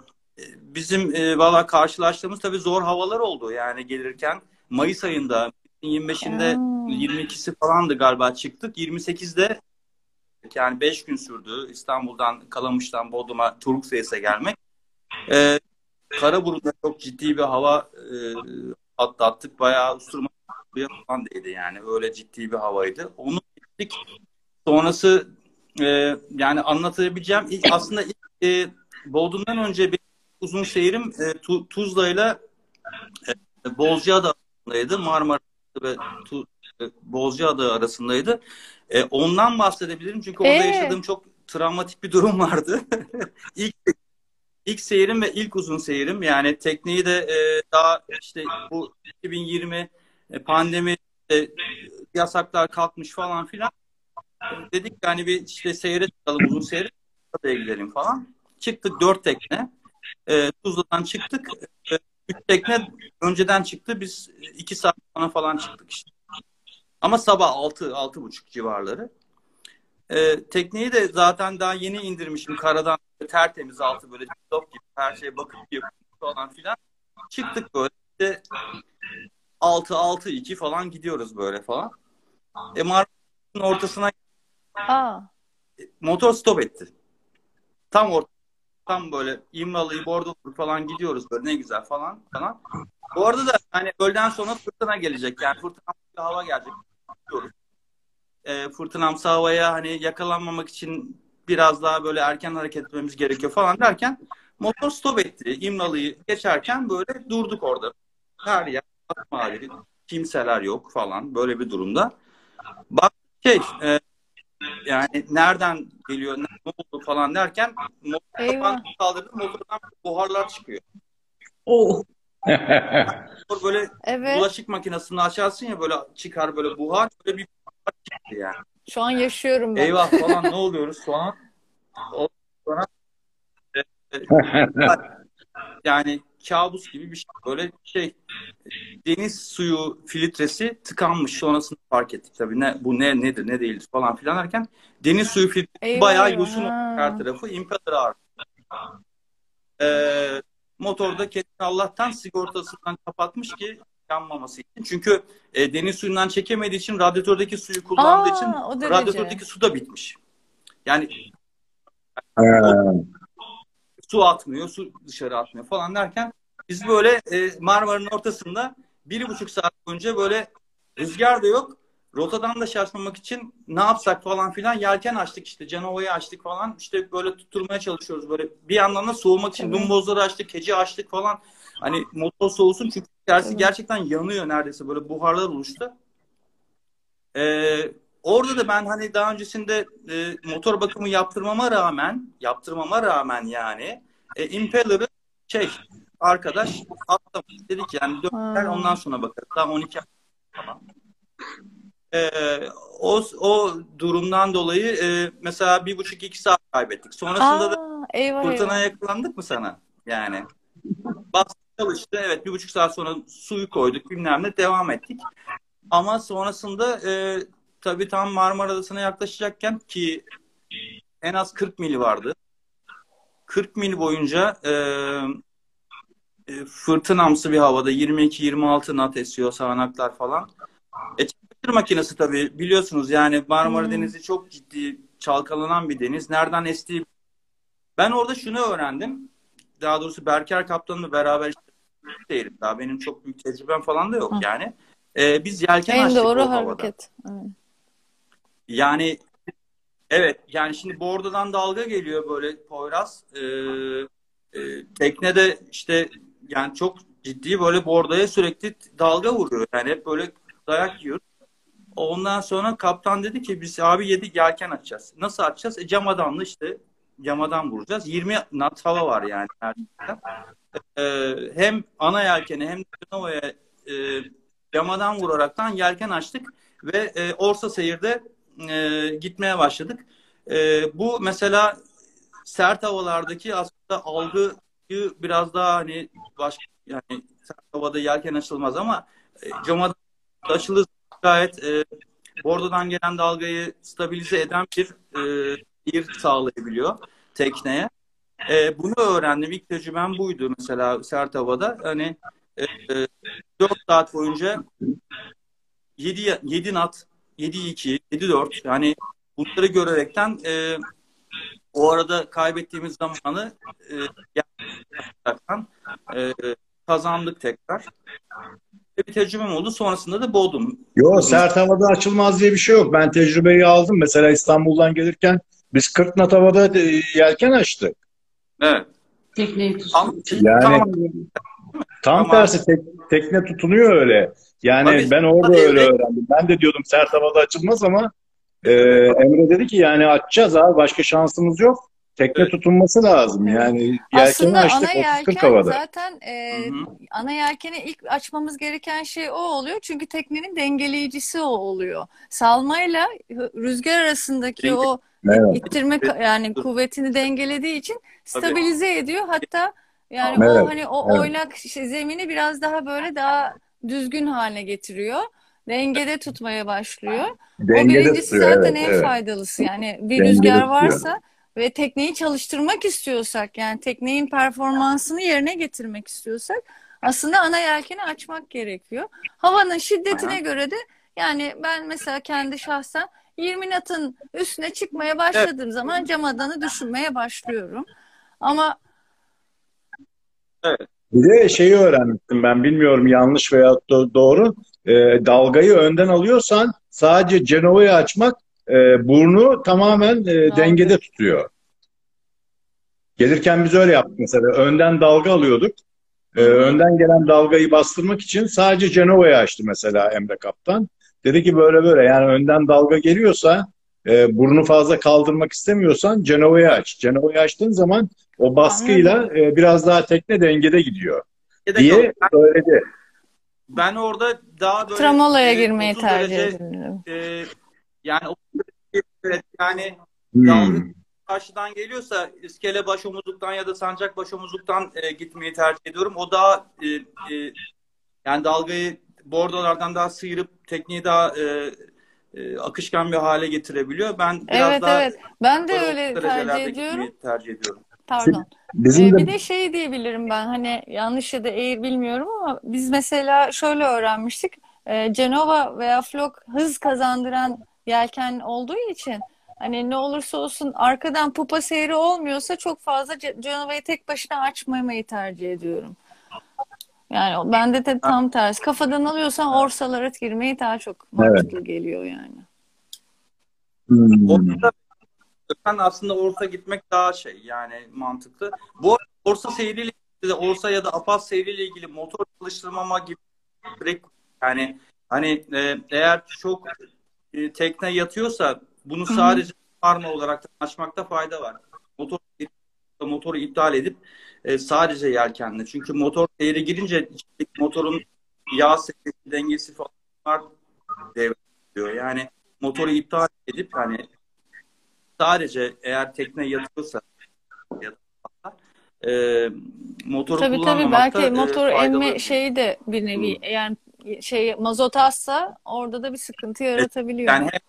bizim e, valla karşılaştığımız tabii zor havalar oldu yani gelirken Mayıs ayında 25'inde
Aa.
22'si falandı galiba çıktık. 28'de yani 5 gün sürdü İstanbul'dan Kalamış'tan Bodrum'a Turukseys'e gelmek. E, Karaburun'da çok ciddi bir hava e, atlattık. Bayağı usturma falan değdi yani. Öyle ciddi bir havaydı. Onu gittik. Sonrası e, yani anlatabileceğim ilk, aslında ilk e, Bodrum'dan önce bir uzun seyirim e, Tu- Tuzla'yla e, Bozcaada arasındaydı. Marmara ve Tu, e, Bozcaada arasındaydı. E, ondan bahsedebilirim çünkü orada
Ee?
yaşadığım çok travmatik bir durum vardı. ilk ilk seyirim ve ilk uzun seyirim yani tekneyi de e, daha işte bu 2020 e, pandemi e, yasaklar kalkmış falan filan. Dedik yani bir işte seyre çıkalım uzun seyre da gidelim falan. Çıktık dört tekne. E, Tuzla'dan çıktık. E, üç tekne önceden çıktı. Biz iki saat sonra falan çıktık işte. Ama sabah altı, altı buçuk civarları. E, tekneyi de zaten daha yeni indirmişim karadan tertemiz altı böyle top gibi her şeye bakıp yapıp falan filan. Çıktık böyle işte 6 6 2 falan gidiyoruz böyle falan. E Marmara'nın ortasına
Aa,
motor stop etti. Tam orta tam böyle İmralı'yı bordo falan gidiyoruz böyle ne güzel falan falan. Bu arada da hani öğleden sonra fırtına gelecek yani fırtınamsı bir hava gelecek. Gidiyoruz. E, fırtınamsı havaya hani yakalanmamak için biraz daha böyle erken hareket etmemiz gerekiyor falan derken motor stop etti. İmralı'yı geçerken böyle durduk orada. Her yer mavi, kimseler yok falan böyle bir durumda. Bak şey e, yani nereden geliyor, ne oldu falan derken motor
Eyvah.
kapağını kaldırdım, motordan buharlar çıkıyor.
Oh.
Motor böyle
evet.
bulaşık makinesini açarsın ya böyle çıkar böyle buhar, böyle bir buhar çıktı yani.
Şu an yaşıyorum ben.
Eyvah falan ne oluyoruz şu an? Ondan sonra e, e, yani kabus gibi bir şey. Böyle şey deniz suyu filtresi tıkanmış. Sonrasında fark ettik tabii. Ne, bu ne nedir ne değildir falan filan derken deniz suyu filtresi
Eyvah
bayağı
eyvah.
yosun her tarafı. impeller ağrı. Ee, motorda kesin Allah'tan sigortasından kapatmış ki yanmaması için. Çünkü e, deniz suyundan çekemediği için radyatördeki suyu kullandığı
Aa,
için radyatördeki su da bitmiş. Yani
Ha.
Su atmıyor, su dışarı atmıyor falan derken biz böyle e, Marmara'nın ortasında bir buçuk saat boyunca böyle rüzgar da yok. Rotadan da şaşmamak için ne yapsak falan filan yelken açtık işte Canova'yı açtık falan işte böyle tutturmaya çalışıyoruz böyle bir yandan da soğumak için
Tabii.
dumbozları açtık keçi açtık falan hani motor soğusun çünkü
Tabii.
gerçekten yanıyor neredeyse böyle buharlar oluştu. Ee, orada da ben hani daha öncesinde e, motor bakımı yaptırmama rağmen yaptırmama rağmen yani e, Impeller'ı şey arkadaş atlamış dedik yani
Ha.
ondan sonra bakarız. Daha 12 ay falan. Ee, o, o durumdan dolayı e, mesela bir buçuk iki saat kaybettik. Sonrasında da
Aa, eyvah
fırtınaya
eyvah.
yakalandık mı sana? Yani bastık çalıştı. Evet bir buçuk saat sonra suyu koyduk bilmem ne devam ettik. Ama sonrasında e, tabii tam Marmara Adası'na yaklaşacakken ki en az 40 mil vardı. 40 mil boyunca e, e, fırtınamsı bir havada 22-26 knot esiyor sağanaklar falan. E, çamaşır makinesi tabii biliyorsunuz yani Marmara
Hmm.
Denizi çok ciddi çalkalanan bir deniz. Nereden estiği ben orada şunu öğrendim. Daha doğrusu Berker Kaptan'la beraber işte değilim. Daha benim çok büyük tecrübem falan da yok
Hı.
yani. E, biz yelken
En
açtık
doğru
o havada.
hareket. Evet.
Yani evet yani şimdi bordodan dalga geliyor böyle Poyraz. Ee, e, teknede işte yani çok ciddi böyle bordoya sürekli dalga vuruyor. Yani hep böyle dayak yiyor. Ondan sonra kaptan dedi ki biz abi yedik yelken açacağız. Nasıl açacağız? E camadanlı işte camadan vuracağız. 20 knot hava var yani. gerçekten. Ee, hem ana yelkeni hem de Canova'ya e, camadan vuraraktan yelken açtık ve e, Orsa Seyir'de e, gitmeye başladık. E, bu mesela sert havalardaki aslında algıyı biraz daha hani başka yani sert havada yelken açılmaz ama e, camadan açılır gayet e, bordodan gelen dalgayı stabilize eden bir e, bir sağlayabiliyor tekneye. E, bunu öğrendim. İlk tecrübem buydu mesela sert havada. Hani e, e, 4 saat boyunca 7 7 nat 7-2, 7-4 yani bunları görerekten e, o arada kaybettiğimiz zamanı e, e, kazandık tekrar. bir tecrübem oldu. Sonrasında da boğdum.
Yo sert havada açılmaz diye bir şey yok. Ben tecrübeyi aldım. Mesela İstanbul'dan gelirken biz 40 knot havada e, yelken açtık.
Evet.
Tekneyi
Tam.
Yani-
tamam.
Tam
Ama-
tersi tek- tekne tutunuyor öyle. Yani
Tabii,
ben orada
tabii,
öyle öğrendim. Ben de diyordum sert havada açılmaz ama e, Emre dedi ki yani açacağız abi başka şansımız yok. Tekne
Evet.
tutunması lazım. Yani yelkeni
Aslında
açtık
ana
30-40
yelken
havada.
zaten e,
Hı hı.
ana yelkeni ilk açmamız gereken şey o oluyor. Çünkü teknenin dengeleyicisi o oluyor. Salmayla rüzgar arasındaki
Denge-
o
Evet.
ittirme yani kuvvetini dengelediği için stabilize ediyor. Hatta yani
Evet,
o hani o
evet.
oynak şey, zemini biraz daha böyle daha düzgün haline getiriyor. Dengede tutmaya başlıyor. O
Dengede
birincisi
tutuyor.
zaten
Evet,
en
evet.
faydalısı. Yani bir
Dengede
rüzgar
tutuyor.
varsa ve tekneyi çalıştırmak istiyorsak yani teknenin performansını yerine getirmek istiyorsak aslında ana yelkeni açmak gerekiyor. Havanın şiddetine
Aynen.
göre de yani ben mesela kendi şahsen 20 knot'ın üstüne çıkmaya başladığım zaman camadanı düşünmeye başlıyorum. Ama
Bir de şeyi öğrenmiştim ben bilmiyorum yanlış veya do- doğru. E, dalgayı önden alıyorsan sadece Cenova'yı açmak e, burnu tamamen e, dengede tutuyor. Gelirken biz öyle yaptık mesela. Önden dalga alıyorduk. E,
hı.
önden gelen dalgayı bastırmak için sadece Cenova'yı açtı mesela Emre Kaptan. Dedi ki böyle böyle yani önden dalga geliyorsa e, burnu fazla kaldırmak istemiyorsan Cenova'yı aç. Cenova'yı açtığın zaman o baskıyla e, biraz daha tekne dengede gidiyor
Ya da
diye
yok, ben,
söyledi.
ben orada daha böyle
tramolaya
e,
girmeyi
30
tercih ediyorum.
e, yani yani
Hmm.
karşıdan geliyorsa iskele baş omuzluktan ya da sancak baş omuzluktan e, gitmeyi tercih ediyorum. O daha e, e, yani dalgayı bordolardan daha sıyırıp tekneyi daha e, e, akışkan bir hale getirebiliyor. Ben biraz
Evet
daha
evet. Ben de öyle tercih ediyorum.
gitmeyi tercih ediyorum.
Pardon.
Bizim
Ee,
de
bir de şey diyebilirim ben hani yanlış ya da eğer bilmiyorum ama biz mesela şöyle öğrenmiştik. Ee, Genova veya Flock hız kazandıran yelken olduğu için hani ne olursa olsun arkadan pupa seyri olmuyorsa çok fazla Ce- Genova'yı tek başına açmamayı tercih ediyorum. Yani bende de tam tersi. Kafadan alıyorsan orsalara girmeyi daha çok mantıklı geliyor yani.
Hmm.
Orta, ben aslında orta gitmek daha şey yani mantıklı. Bu arada orsa seyriyle ilgili de orsa ya da apas seyriyle ilgili motor çalıştırmama gibi yani hani e, eğer çok e, tekne yatıyorsa bunu sadece parma olarak açmakta fayda var. Motor motoru iptal edip e, sadece yelkenle. Çünkü motor seyre girince motorun yağ seviyesi, dengesi falan devreye giriyor. Yani motoru iptal edip hani sadece eğer tekne yatıyorsa ya da e, motoru
Tabii tabii
kullanmamakta
belki
e,
motor
faydalı.
emme şeyi de bir nevi yani şey mazot azsa orada da bir sıkıntı yaratabiliyor.
Yani hem-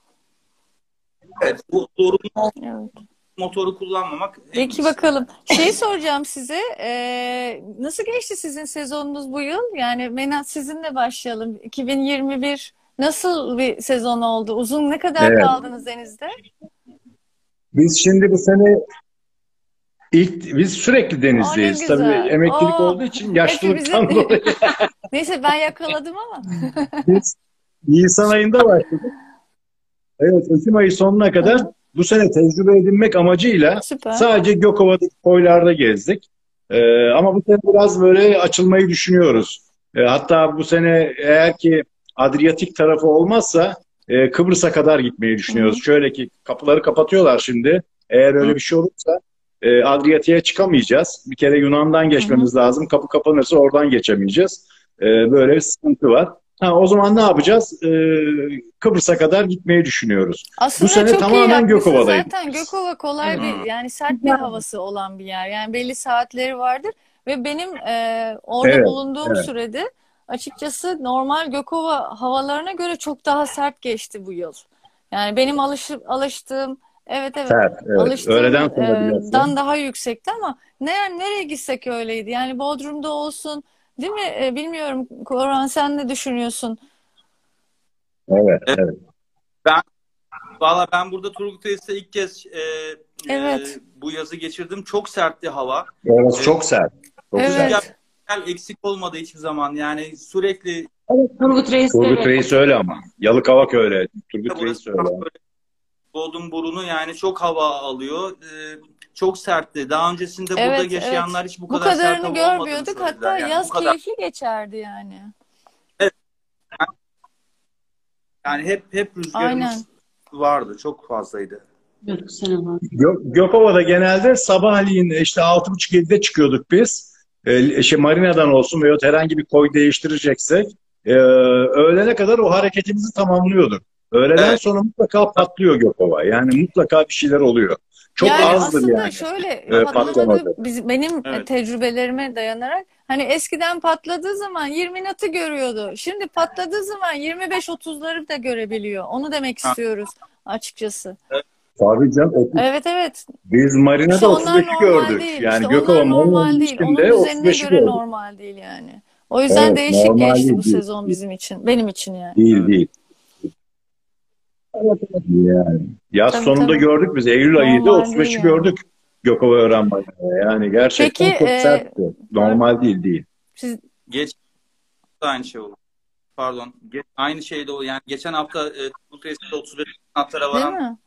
evet, bu zorunlu
Evet.
motoru kullanmamak
Peki bakalım. Şey soracağım size. Ee, nasıl geçti sizin sezonunuz bu yıl? Yani Menat sizinle başlayalım. 2021 nasıl bir sezon oldu? Uzun ne kadar
Evet.
kaldınız denizde?
Biz şimdi bu sene ilk biz sürekli denizdeyiz. Tabii emeklilik
Oo,
olduğu için yaşlılıktan
hepimizin-
dolayı
Neyse ben yakaladım ama.
biz Nisan ayında başladık. Evet, Ekim ayı sonuna kadar
hı.
bu sene tecrübe edinmek amacıyla
Süper.
sadece Gökova'daki koylarda gezdik. Ee, ama bu sene biraz böyle açılmayı düşünüyoruz. Ee, hatta bu sene eğer ki Adriyatik tarafı olmazsa e, Kıbrıs'a kadar gitmeyi düşünüyoruz. Şöyle ki kapıları kapatıyorlar şimdi. Eğer öyle
Hı.
bir şey olursa e, Adriyatik'e çıkamayacağız. Bir kere Yunan'dan geçmemiz lazım. Kapı kapanırsa oradan geçemeyeceğiz. Ee, böyle bir sıkıntı var. Ha, o zaman ne yapacağız? Ee, Kıbrıs'a kadar gitmeyi düşünüyoruz.
Aslında
Bu sene
çok iyi
tamamen
yapmışsın.
Gökova'dayım.
Zaten Gökova kolay
Hı.
bir yani sert bir havası olan bir yer. Yani belli saatleri vardır ve benim e, orada
Evet,
bulunduğum
evet.
sürede açıkçası normal Gökova havalarına göre çok daha sert geçti bu yıl. Yani benim alışıp alıştığım evet evet
Sert, evet.
alıştığım
Öğleden sonra
e, dan daha yüksekti ama ne nereye gitsek öyleydi. Yani Bodrum'da olsun değil mi? E, bilmiyorum Koran sen ne düşünüyorsun?
Evet, evet.
Valla ben burada Turgut Reis'te ilk kez e,
Evet.
e, bu yazı geçirdim. Çok sertti hava.
Evet, çok sert. Çok
Evet.
sert.
Eksik olmadı hiçbir zaman. Yani sürekli
Evet, Turgut Reis.
Turgut
evet.
Reis öyle ama. Yalıkavak öyle. Turgut
Burası
Reis öyle.
Bodrum burunu yani çok hava alıyor. Ee, çok sertti. Daha öncesinde burada
Evet,
yaşayanlar hiç bu
Bu
kadar sert hava
görmüyorduk. Hatta
Yani
yaz
kadar
keyifli geçerdi yani.
yani hep hep rüzgarımız
Aynen.
vardı. Çok fazlaydı.
Gö- Gökova'da genelde sabahleyin işte 6.30-7'de çıkıyorduk biz. Ee, işte marinadan olsun veya herhangi bir koy değiştireceksek e, öğlene kadar o hareketimizi tamamlıyorduk. Öğleden
Evet.
sonra mutlaka patlıyor Gökova. Yani mutlaka bir şeyler oluyor. Çok
Yani
azdır
aslında
yani.
şöyle
e,
patlamadı. biz, benim
Evet.
tecrübelerime dayanarak hani eskiden patladığı zaman 20 natı görüyordu. Şimdi patladığı zaman 25-30'ları da görebiliyor. Onu demek
Ha.
istiyoruz açıkçası.
Tabii canım. otuz-
Evet evet.
Biz marinada
İşte onlar
35'i
normal
gördük.
değil.
Yani
İşte
Gökova
normal değil. Onun
35'i
göre
gördük.
normal değil yani. O yüzden
Evet,
değişik
normal
geçti bu
değil.
sezon bizim için. Benim için yani.
Değil değil. Yani yaz
Tabii,
sonunda
tabii.
gördük biz. Eylül ayıydı
Normal
35'i
değil yani.
gördük Gökova öğrenmeye. Yani gerçekten
Peki,
çok
e,
sertti. Normal değil değil.
Siz
Geç aynı şey oldu. Pardon. Ge- aynı şeyde o. Yani geçen hafta e, Turgut Reis'te 35 natlara
değil
varan
mi?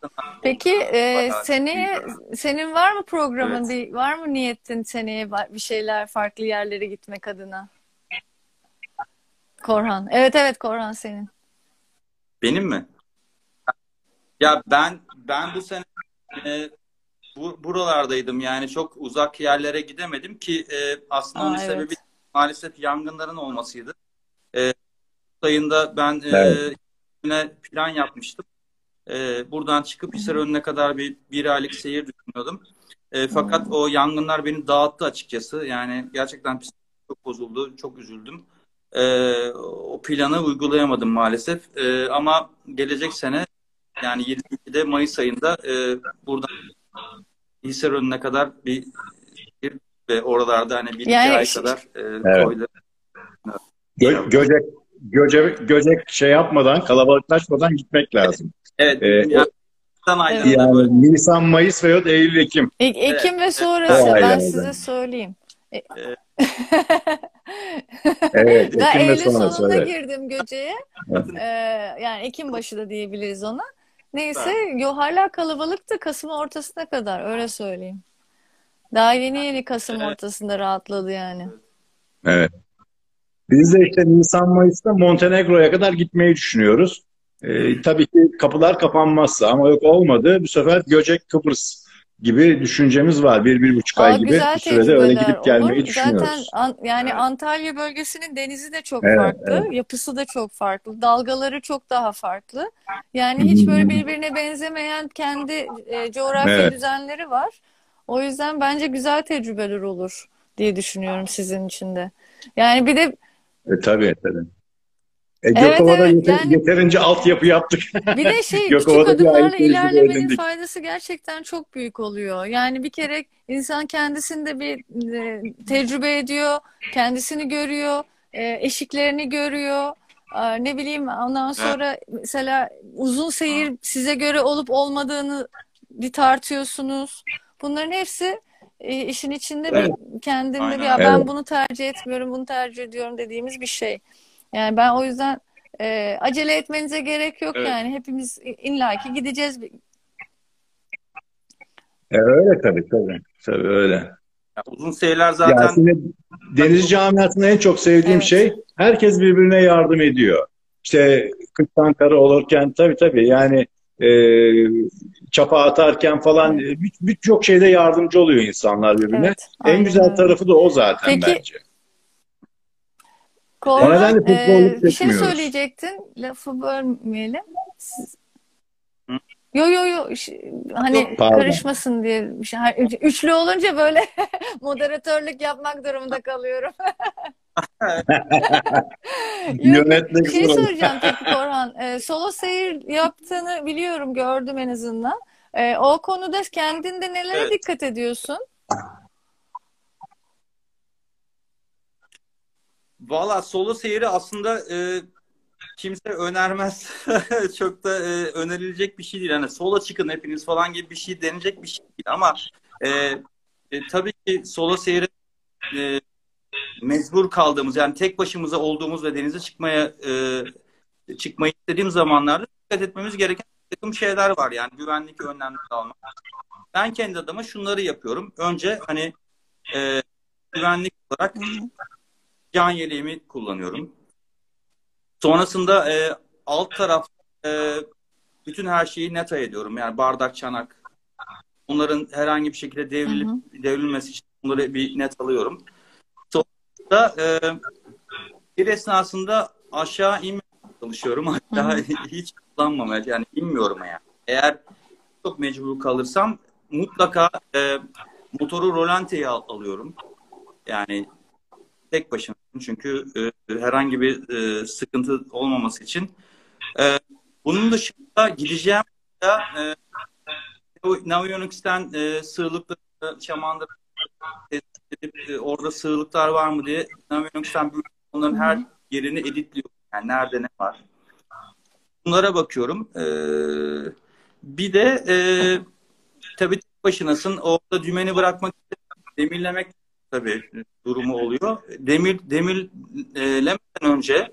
Peki e, seneye senin var mı programın
Evet.
var mı niyetin seneye bir şeyler farklı yerlere gitmek adına? Korhan. Evet evet Korhan senin.
Benim mi? Ya ben ben bu sene e, bu, buralardaydım yani çok uzak yerlere gidemedim ki e, aslında
Aa,
onun
evet.
sebebi maalesef yangınların olmasıydı. E, ayında ben e,
Evet.
yine plan yapmıştım. E, buradan çıkıp Hisar önüne kadar bir, bir aylık seyir düşünüyordum. E, fakat o yangınlar beni dağıttı açıkçası. Yani gerçekten çok bozuldu, çok üzüldüm. E, o planı uygulayamadım maalesef. E, ama gelecek sene yani 22'de Mayıs ayında e, buradan Hisar önüne kadar bir bir ve oralarda hani bir iki
Yani
ay
şu-
kadar e,
Evet.
koyda-
Gö- Göcek, Göcek, Göcek şey yapmadan, kalabalıklaşmadan gitmek lazım.
Evet.
Ee,
yani,
Yani
böyle
Nisan, Mayıs veya Eylül, Ekim.
Ek- Ekim ve
evet.
sonrası
O
ben size söyleyeyim. E-
Evet.
Evet,
ben
ve
Eylül
sonrası.
sonunda
Evet.
girdim Göce'ye.
Evet.
Ee, yani Ekim başı da diyebiliriz ona. Neyse yo hala kalabalıktı Kasım ortasına kadar öyle söyleyeyim. Daha yeni yeni Kasım
Evet.
ortasında rahatladı yani.
Evet. Biz de işte Nisan, Mayıs'ta Montenegro'ya kadar gitmeyi düşünüyoruz. Ee, tabii ki kapılar kapanmazsa ama yok olmadı. Bu sefer Göcek, Kıbrıs gibi düşüncemiz var. Bir, bir buçuk
Aa,
ay gibi bir sürede öyle gidip gelmeyi
olur. Zaten
düşünüyoruz.
an- yani
Evet.
Antalya bölgesinin denizi de çok
Evet,
farklı, yapısı da çok farklı, dalgaları çok daha farklı. Yani hiç böyle birbirine benzemeyen kendi e, coğrafya
Evet.
düzenleri var. O yüzden bence güzel tecrübeler olur diye düşünüyorum sizin için de. Yani bir de
E, tabii tabii. E,
Evet,
Gökova'da
evet,
yeter-
yani-
yeterince altyapı yaptık.
Bir de şey küçük adımlarla ilerlemenin
edindik.
faydası gerçekten çok büyük oluyor. Yani bir kere insan kendisinde bir e, tecrübe ediyor, kendisini görüyor, e, eşiklerini görüyor. E, ne bileyim ondan sonra mesela uzun seyir size göre olup olmadığını bir tartıyorsunuz. Bunların hepsi e, işin içinde
Evet.
bir kendinde bir
Aynen.
"Ya ben
Evet.
bunu tercih etmiyorum, bunu tercih ediyorum dediğimiz bir şey. Yani ben o yüzden e, acele etmenize gerek yok
Evet.
yani. Hepimiz illaki gideceğiz.
E, öyle tabii tabii. Tabii öyle.
Ya uzun seyirler
Ya
zaten
şimdi denizci camiasında en çok sevdiğim
Evet.
şey herkes birbirine yardım ediyor. İşte kırktan kara olurken tabii tabii yani e, çapa atarken falan e, bir- birçok şeyde yardımcı oluyor insanlar birbirine.
Evet,
En güzel tarafı da o zaten
Peki,
bence. Pek
e, bir şey söyleyecektin. Lafı bölmeyelim. Siz-
Hı?
Yo yo yo hani
Yok, pardon.
karışmasın diye bir şey. Üç- Üçlü olunca böyle moderatörlük yapmak durumunda kalıyorum.
Yönetmek
şey
zorunda.
soracağım peki Korhan. E, solo seyir yaptığını biliyorum, gördüm en azından. E, o konuda kendinde nelere
Evet.
dikkat ediyorsun?
Valla solo seyri aslında e, kimse önermez. Çok da e, önerilecek bir şey değil. Hani sola çıkın hepiniz falan gibi bir şey denecek bir şey değil. Ama e, e, tabii ki solo seyri e, mecbur kaldığımız yani tek başımıza olduğumuz ve denize çıkmaya e, çıkmayı istediğim zamanlarda dikkat etmemiz gereken bir takım şeyler var. Yani güvenlik önlemleri almak. Ben kendi adıma şunları yapıyorum. Önce hani e, güvenlik olarak can yeleğimi kullanıyorum. Sonrasında e, alt taraf e, bütün her şeyi net ediyorum. Yani bardak, çanak. Bunların herhangi bir şekilde devrilip, devrilmesi için bunları bir net alıyorum. Sonra e, bir esnasında aşağı inmeye çalışıyorum. Hatta hiç kullanmamaya yani inmiyorum yani. Eğer çok mecbur kalırsam mutlaka e, motoru rolanteye al- alıyorum. Yani tek başına çünkü e, herhangi bir e, sıkıntı olmaması için. E, bunun dışında gideceğim da e, Navionics'ten e, edip e, orada sığlıklar var mı diye Navionics'ten onların her yerini editliyorum. Yani nerede ne var. Bunlara bakıyorum. E, bir de e, tabii tek başınasın. Orada dümeni bırakmak demirlemek tabii durumu oluyor. Demir demirlemeden önce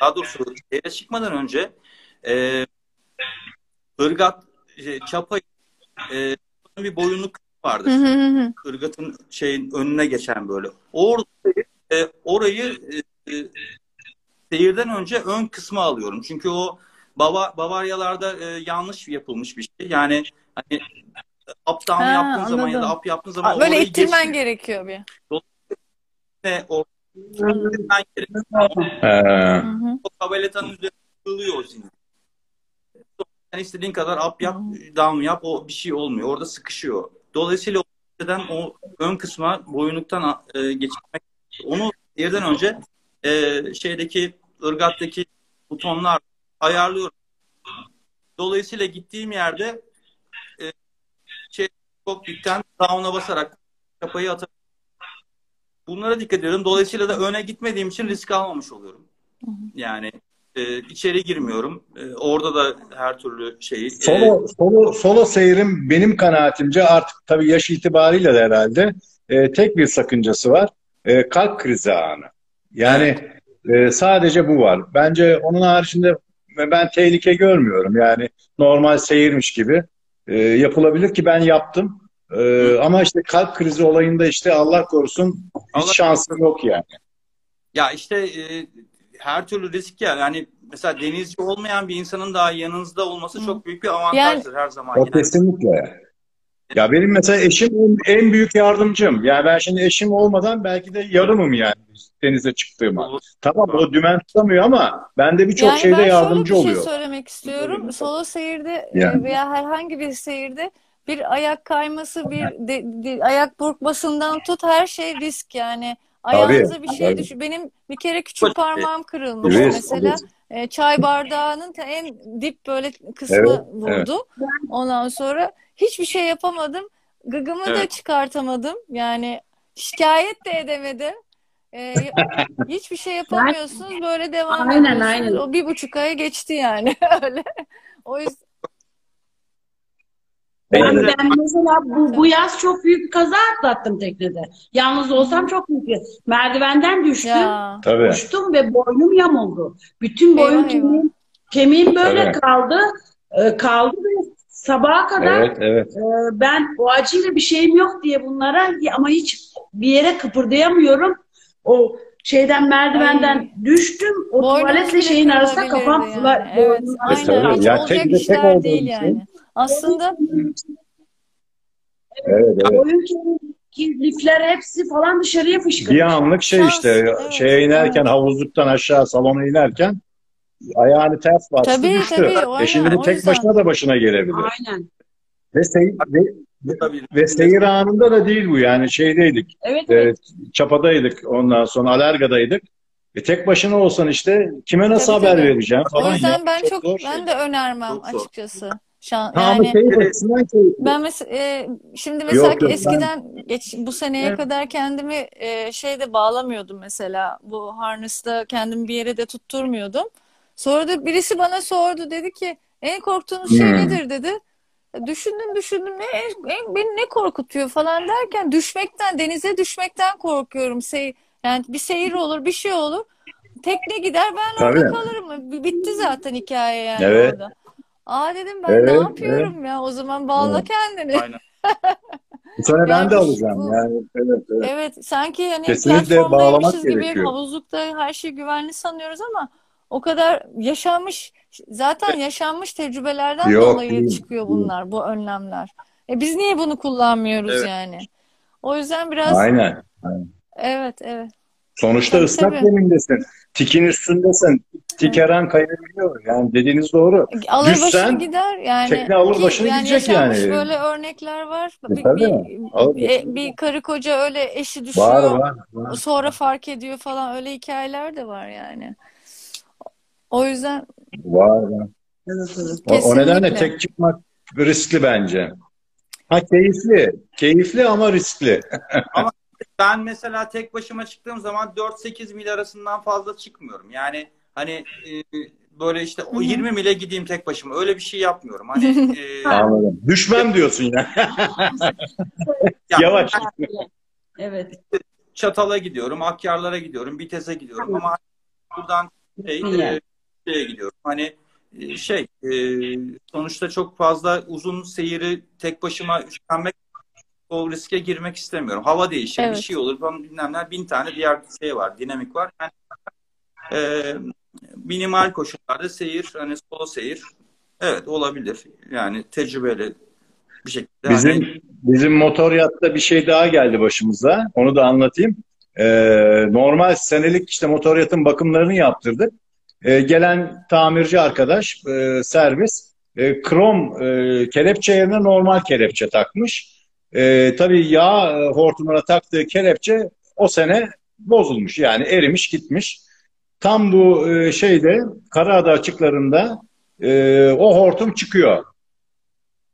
daha doğrusu yere çıkmadan önce e, ırgat şey, çapayı e, bir boyunluk vardır. Irgatın şeyin önüne geçen böyle. Orada e, orayı e, e, seyirden önce ön kısmı alıyorum. Çünkü o Bava, Bavaryalarda e, yanlış yapılmış bir şey. Yani hani up down
Ha,
yaptığın zaman ya da
anladım.
up yaptığın zaman
Böyle
orayı
ittirmen gerekiyor bir.
Ne, o, ittirmen gerekiyor. O tabeletanın üzerine sığılıyor o zincir. Sen istediğin kadar up yap, down yap o bir şey olmuyor. Orada sıkışıyor. Dolayısıyla o o ön kısma boyunluktan e, geçirmek onu yerden önce e, şeydeki ırgattaki butonlar ayarlıyorum. Dolayısıyla gittiğim yerde e, şey kokpitten down'a basarak kapayı atarım. Bunlara dikkat ediyorum. Dolayısıyla da öne gitmediğim için risk almamış oluyorum. Yani e, içeri girmiyorum. E, orada da her türlü şeyi. e,
Solo, solo, solo seyrim benim kanaatimce artık tabii yaş itibariyle de herhalde e, tek bir sakıncası var. E, kalp krizi anı. Yani e, sadece bu var. Bence onun haricinde ben tehlike görmüyorum. Yani normal seyirmiş gibi e, yapılabilir ki ben yaptım. E, ama işte kalp krizi olayında işte Allah korusun hiç
Allah-
şansım yok yani.
Ya işte e, her türlü risk ya. Yani mesela denizci olmayan bir insanın daha yanınızda olması çok büyük bir avantajdır her zaman.
O
Yani
kesinlikle. Ya benim mesela eşim en, en büyük yardımcım. Yani ben şimdi eşim olmadan belki de yarımım yani denize çıktığıma. Tamam o dümen tutamıyor ama bende birçok
Yani
şeyde
ben
yardımcı
şöyle bir
oluyor.
şey söylemek istiyorum. Solo seyirde
Yani.
e, veya herhangi bir seyirde bir ayak kayması, bir de- de- ayak burkmasından tut her şey risk yani. Ayağınıza bir şey
tabii.
düşüyor. Benim bir kere küçük parmağım kırılmış
Evet,
mesela. E, çay bardağının en dip böyle kısmı
Evet,
vurdu. Ondan sonra hiçbir şey yapamadım. Gıgımı da
Evet.
çıkartamadım. Yani şikayet de edemedim. E, hiçbir şey yapamıyorsunuz. Böyle devam
Aynen,
ediyorsunuz.
aynen.
O bir buçuk aya geçti yani. Öyle. O yüzden
Ben, ben mesela bu, bu yaz çok büyük bir kaza atlattım teknede. Yalnız olsam çok büyük bir. Merdivenden düştüm.
ya.
Tabii.
Düştüm ve boynum yamuldu. Bütün boyun kemiğim, kemiğim böyle
Evet.
kaldı. Ee, kaldı ve sabaha kadar
Evet, evet.
e, ben o acıyla bir şeyim yok diye bunlara ama hiç bir yere kıpırdayamıyorum. O şeyden merdivenden
Ay.
düştüm. O
Boynumuz
tuvaletle şeyin arasında kafam
yani. Evet,
boynum-
aynen.
tabii.
Hiç
Ya tek tek
işler
olduğu
değil
için.
yani. Aslında
Evet, evet.
Kemiği, lifler hepsi falan dışarıya fışkırmış.
Bir anlık şey
Şans,
işte
evet,
şeye inerken
evet.
havuzluktan aşağı salona inerken ayağını ters bastı
Tabii,
düştü.
tabii,
E
aynen,
şimdi bu
o
tek
yüzden.
başına da başına gelebilir.
Aynen.
Ve, seyir, ve,
Tabii.
ve seyir anında da değil bu yani şeydeydik.
Evet, evet.
e, çapadaydık ondan sonra Alerga'daydık. E tek başına olsan işte kime nasıl
Tabii,
haber
tabii.
vereceğim
o
falan
yüzden
ya.
ben çok
zor
ben
şey.
de önermem
Çok zor.
Şan,
Ha, ama
yani
açısından keyifli.
Ben mesela e, şimdi mesela
Yok, yok,
eskiden geç bu seneye
Evet.
kadar kendimi e, şeyde bağlamıyordum mesela bu harness'ta kendimi bir yere de tutturmuyordum. Sonra da birisi bana sordu dedi ki en korktuğunuz şey
Hmm.
nedir dedi. E, Düşündüm düşündüm ne en, en- beni ne korkutuyor falan derken düşmekten denize düşmekten korkuyorum. Şey Yani bir seyir olur, bir şey olur. Tekne gider ben
Tabii.
orada kalırım. Bitti zaten hikaye yani
Evet.
orada. Aa dedim ben ne
Evet,
yapıyorum ya? O zaman bağla
Evet.
kendini.
Aynen.
Bu sene ben de alacağım.
bu-
Yani evet, evet.
Evet, sanki hani
Kesinlikle bağlamak
gibi
gerekiyor.
havuzlukta her şey güvenli sanıyoruz ama o kadar yaşanmış zaten yaşanmış tecrübelerden
Yok,
dolayı
değil,
çıkıyor
değil.
bunlar, bu önlemler. E biz niye bunu kullanmıyoruz
Evet.
yani? O yüzden biraz
Aynen.
evet evet.
Sonuçta
Tabii,
ıslak
tabii.
zemindesin. Tikin üstündesin. Tik her an kayabiliyor. Yani dediğiniz doğru.
Alır
Düşsen,
başını gider yani
tekne alır
ki
başını
yani
gidecek yani.
böyle örnekler var.
E,
Bir,
tabii.
bir, bir, bir karı koca öyle eşi düşüyor.
Var var. var.
Sonra fark ediyor falan öyle hikayeler de var yani. O yüzden
Var var.
Evet, evet.
O, o nedenle tek çıkmak riskli bence. Ha keyifli. Keyifli ama riskli.
Ben mesela tek başıma çıktığım zaman 4-8 mil arasından fazla çıkmıyorum. Yani hani e, böyle işte o 20 mile gideyim tek başıma. Öyle bir şey yapmıyorum. Hani e,
Anladım. Düşmem diyorsun ya.
ya-
Yavaş.
Evet.
Çatal'a gidiyorum, Akyarlar'a gidiyorum, Bitez'e gidiyorum ama buradan şey, e, şeye gidiyorum. Hani e, şey e, sonuçta çok fazla uzun seyiri tek başıma üstlenmek o riske girmek istemiyorum. Hava değişir,
Evet.
bir şey olur falan bilmem ne. Bin tane diğer şey var, dinamik var. Yani, e, minimal koşullarda seyir, hani solo seyir evet olabilir. Yani tecrübeli bir şekilde. hani-
Bizim bizim motor yatta bir şey daha geldi başımıza. Onu da anlatayım. Ee, normal senelik işte motor yatın bakımlarını yaptırdık. Ee, gelen tamirci arkadaş e, servis e, krom e, kelepçe yerine normal kelepçe takmış. E, tabii yağ e, hortumuna taktığı kelepçe o sene bozulmuş. Yani erimiş gitmiş. Tam bu e, şeyde Karaada açıklarında e, o hortum çıkıyor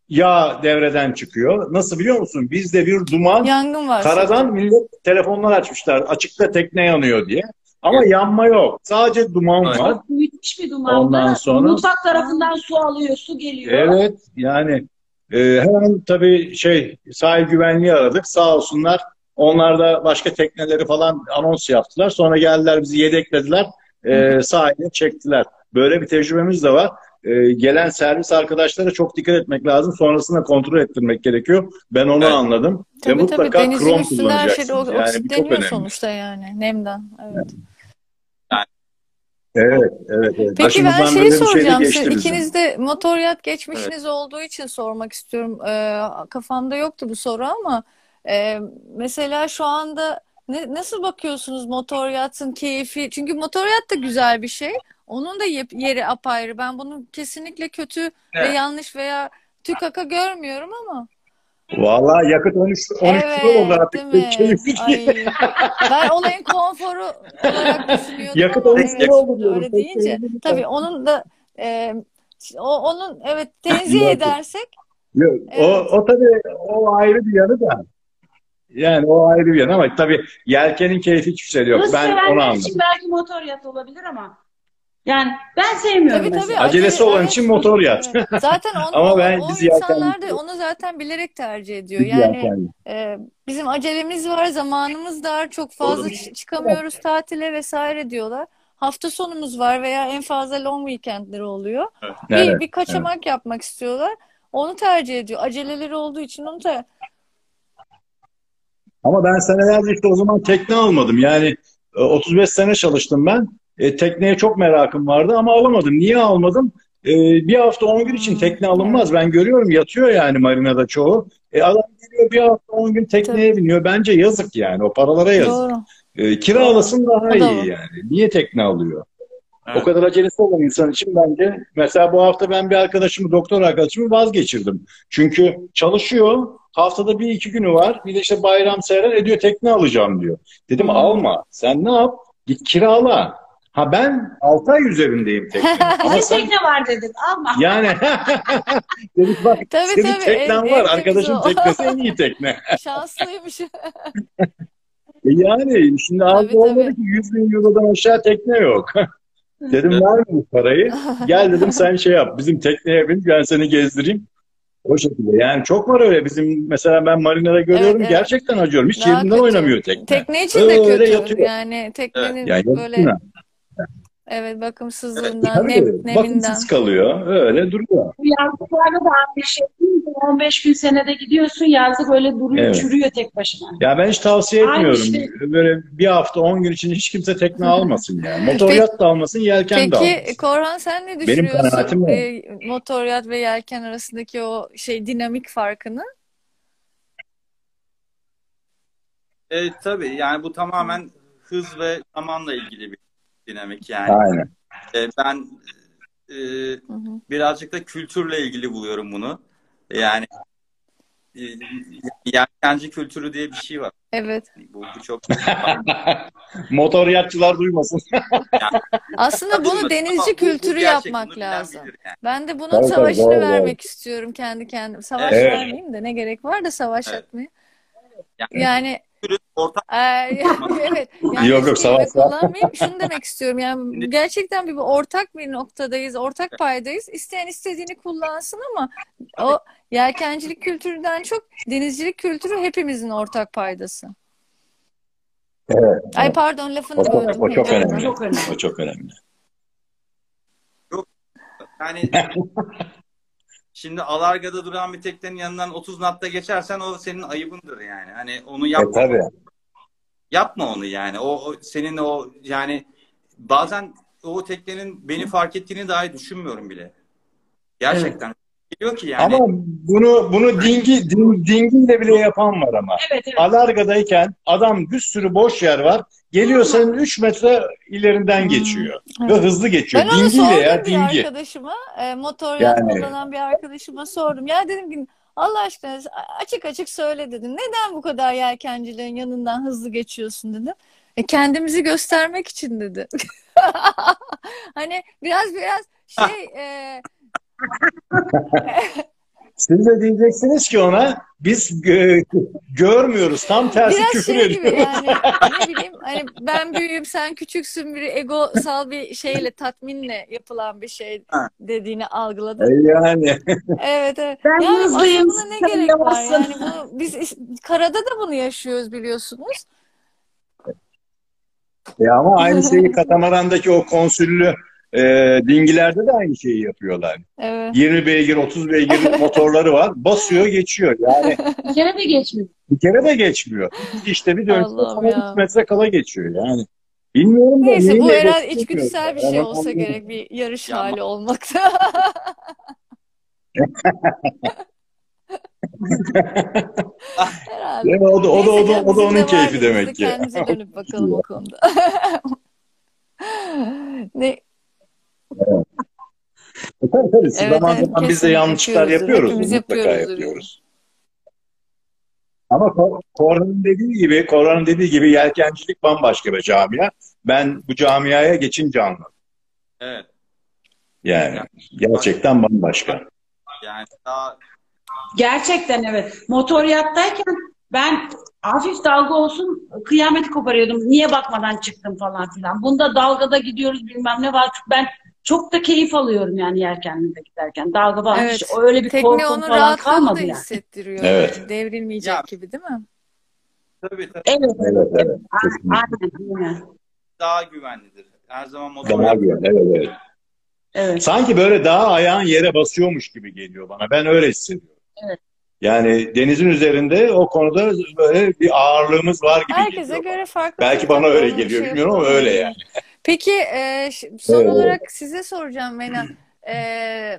yağ devreden çıkıyor. Nasıl biliyor musun? Bizde bir duman
yangın var.
karadan millet telefonlar açmışlar. Açıkta tekne yanıyor diye. Ama yanma yok. Sadece duman
Evet.
var.
Çok müthiş bir dumandı.
Ondan sonra-
Mutfak tarafından su alıyor, su geliyor.
Evet yani e, hemen tabii şey sahil güvenliği aradık. Sağ olsunlar. Onlar da başka tekneleri falan anons yaptılar. Sonra geldiler bizi yedeklediler. E, sahile çektiler. Böyle bir tecrübemiz de var. E, gelen servis arkadaşlara çok dikkat etmek lazım. Sonrasında kontrol ettirmek gerekiyor. Ben onu
Evet.
anladım. Ve
Tabii tabii
mutlaka
denizin
krom
üstünde her şey
kullanacaksınız.
o-
Yani bu çok önemli.
sonuçta yani nemden. Evet.
Evet, evet, evet.
Peki ben
Başımızdan
şeyi
böyle bir şey
soracağım. Siz ikiniz de motoryat geçmişiniz olduğu için sormak istiyorum. Ee, kafamda yoktu bu soru ama e, mesela şu anda ne, nasıl bakıyorsunuz motoryatın keyfi? Çünkü motoryat da güzel bir şey. Onun da yeri apayrı. Ben bunun kesinlikle kötü ve
Evet.
yanlış veya tükaka görmüyorum ama.
Vallahi yakıt 13 13 lira oldu
Evet,
artık.
değil mi?
Keyifli.
Ay, ben olayın konforu olarak düşünüyordum
Yakıt
ama
13
evet,
lira oldu diyorum.
öyle deyince tabii onun da e, o, onun evet tenzih edersek
Yok, o,
Evet.
o tabii o ayrı bir yanı da. Yani o ayrı bir yanı ama tabii yelkenin keyfi hiçbir şey yok.
Hız
Ben onu anladım.
için belki motor yat olabilir ama yani ben sevmiyorum
tabii tabii
mesela.
Acelesi
acele-
olan
evet,
için motor yat.
evet. Zaten on,
Ama ben
o insanlar da onu zaten bilerek tercih ediyor. Yani e, bizim acelemiz var, zamanımız dar, çok fazla ç- çıkamıyoruz tatile vesaire diyorlar. Hafta sonumuz var veya en fazla long weekendleri oluyor. Bir,
Evet,
bir kaçamak yapmak istiyorlar. Onu tercih ediyor. Aceleleri olduğu için onu tercih
Ama ben senelerce işte o zaman tekne almadım. Yani e, 35 sene çalıştım ben. E, tekneye çok merakım vardı ama alamadım. Niye almadım? E, bir hafta 10 gün için tekne alınmaz. Ben görüyorum yatıyor yani marinada çoğu. E, adam geliyor bir hafta 10 gün tekneye biniyor. Bence yazık yani. O paralara yazık.
Doğru.
E, kiralasın daha iyi yani. Niye tekne alıyor?
Evet.
O kadar acelesi olan insan için bence mesela bu hafta ben bir arkadaşımı, doktor arkadaşımı vazgeçirdim. Çünkü çalışıyor, haftada bir iki günü var. Bir de işte bayram seyran ediyor, tekne alacağım diyor. Dedim alma. Sen ne yap? Git kirala. Ha ben 6 ay üzerindeyim tekne. Ama sen
tekne var dedik alma.
yani dedik bak
Tabii
senin
tabii.
teknen
En-
var.
en
Arkadaşın teknesi en iyi tekne.
Şanslıymış.
E yani şimdi aldı olmadı ki 100 bin eurodan aşağı tekne yok. dedim ver mi bu parayı? Gel dedim sen şey yap. Bizim tekneye bin ben seni gezdireyim. O şekilde. Yani çok var öyle. Bizim mesela ben marinada görüyorum
Evet, evet.
gerçekten acıyorum. Hiç
Daha
yerinden
kötü.
oynamıyor tekne.
Tekne için de
Öyle
kötü.
yatıyor.
Yani teknenin
Ya yazık
böyle. Evet bakımsızlığından,
Tabii,
nem, neminden.
bakımsız kalıyor. Öyle duruyor.
Bu yazlıklarda da aynı şey değil mi? 15 gün senede gidiyorsun yazlık öyle duruyor
Evet.
çürüyor tek başına.
Ya ben hiç tavsiye
Aynı
etmiyorum.
şey.
Böyle bir hafta, on gün için hiç kimse tekne almasın yani. Motor
Peki-
yat da almasın, yelken de
Peki
almasın.
Korhan sen ne
Benim
düşünüyorsun?
kanaatim o.
Ee, motor yat ve yelken arasındaki o şey dinamik farkını?
E, tabii yani bu tamamen hız ve zamanla ilgili bir dinamik yani.
Aynen.
E, ben e,
Hı hı.
birazcık da kültürle ilgili buluyorum bunu. Yani e, yelkenci kültürü diye bir şey var.
Evet.
Bu, bu çok
Motor yatçılar duymasın.
Aslında bunu
bu
denizci kültürü
gerçek, bunu
yapmak lazım.
yani.
Ben de bunun
Tabii, tabii,
savaşını
doğru,
vermek istiyorum kendi kendime. Savaş
Evet.
vermeyeyim de ne gerek var da savaş
Evet.
yapmaya.
Yani
Yani
kültürün ortak
yani evet. Yani
Yok, yok, var.
kullanmayayım. Şunu demek istiyorum. Yani gerçekten bir ortak bir noktadayız, ortak paydayız. İsteyen istediğini kullansın ama o yelkencilik kültüründen çok denizcilik kültürü hepimizin ortak paydası.
Evet.
Ay pardon lafını
O çok,
böldüm.
o çok önemli.
Çok önemli.
O çok önemli.
yani şimdi Alarga'da duran bir teknenin yanından 30 natta geçersen o senin ayıbındır yani. Hani onu
E,
yapma.
tabii.
Yapma onu yani. O, o senin o yani bazen o teknenin beni fark ettiğini dahi düşünmüyorum bile. Gerçekten. Geliyor ki yani.
Ama bunu bunu dingi din, dingiyle bile yapan var ama.
Evet evet.
Alarga'dayken adam bir sürü boş yer var. Geliyor senin 3 metre ilerinden
Hmm.
geçiyor.
Evet.
Ve hızlı geçiyor.
Ben onu sordum
ya
bir
dingi.
arkadaşıma, e, motor
Yani.
kullanan bir arkadaşıma sordum. Ya dedim ki Allah aşkına açık açık söyle dedim. Neden bu kadar yelkencilerin yanından hızlı geçiyorsun dedim. E, kendimizi göstermek için dedi. Hani biraz biraz şey e,
Siz de diyeceksiniz ki ona biz gö- görmüyoruz. Tam tersi
biraz
küfür
şey gibi
ediyor.
yani ne bileyim hani ben büyüğüm sen küçüksün bir egosal bir şeyle tatminle yapılan bir şey dediğini algıladım.
E, Yani
Evet evet.
Ben
Yani
hızlıyım,
buna ne gerek var? Yani bunu biz karada da bunu yaşıyoruz biliyorsunuz.
E ama aynı şeyi katamarandaki o konsüllü e, dingilerde de aynı şeyi yapıyorlar.
Evet.
20 beygir, 30 beygir motorları var. Basıyor, geçiyor. Yani
Bir kere de geçmiyor.
bir kere de geçmiyor. İşte bir dönüşte
Allah'ım
sana
ya.
3 metre kala geçiyor yani. Bilmiyorum da
Neyse bu herhalde içgüdüsel bir
yani.
şey
Ben
olsa gerek bir yarış
Ya
hali olmakta. Herhalde.
Mi? O da, o da, o da, o da onun keyfi demek ki.
kendimize dönüp bakalım o konuda. Ne?
E, tabii tabii.
Evet,
zaman
evet,
zaman biz de yanlışlar yapıyoruz.
Hepimiz
Mutlaka yapıyoruz. Ama Ko- Korhan'ın dediği gibi, Korhan'ın dediği gibi yelkencilik bambaşka bir camia. Ben bu camiaya geçince anladım.
Evet.
Yani gerçekten bambaşka.
Yani daha
Gerçekten evet. Motor yattayken ben hafif dalga olsun kıyameti koparıyordum. Niye bakmadan çıktım falan filan. Bunda dalgada gidiyoruz bilmem ne var. Ben çok da keyif alıyorum yani yelkenlide giderken. Dalga falan
Evet.
hiç öyle bir
Tekne
korkum
onun
falan kalmadı
da
yani.
hissettiriyor.
Evet.
Yani devrilmeyecek
Ya.
gibi değil mi?
tabii tabii
Evet,
Evet, evet.
Aynen, aynen.
daha güvenlidir. Her zaman motor
Daha güzel. Evet, evet.
Evet.
Sanki böyle daha ayağın yere basıyormuş gibi geliyor bana. Ben öyle hissediyorum.
Evet.
Yani denizin üzerinde o konuda böyle bir ağırlığımız var gibi
Herkese
geliyor.
göre farklı.
Belki bana öyle
Onu
geliyor
şey
bilmiyorum ama öyle yani.
Peki e, son
Evet.
olarak size soracağım Mena. E,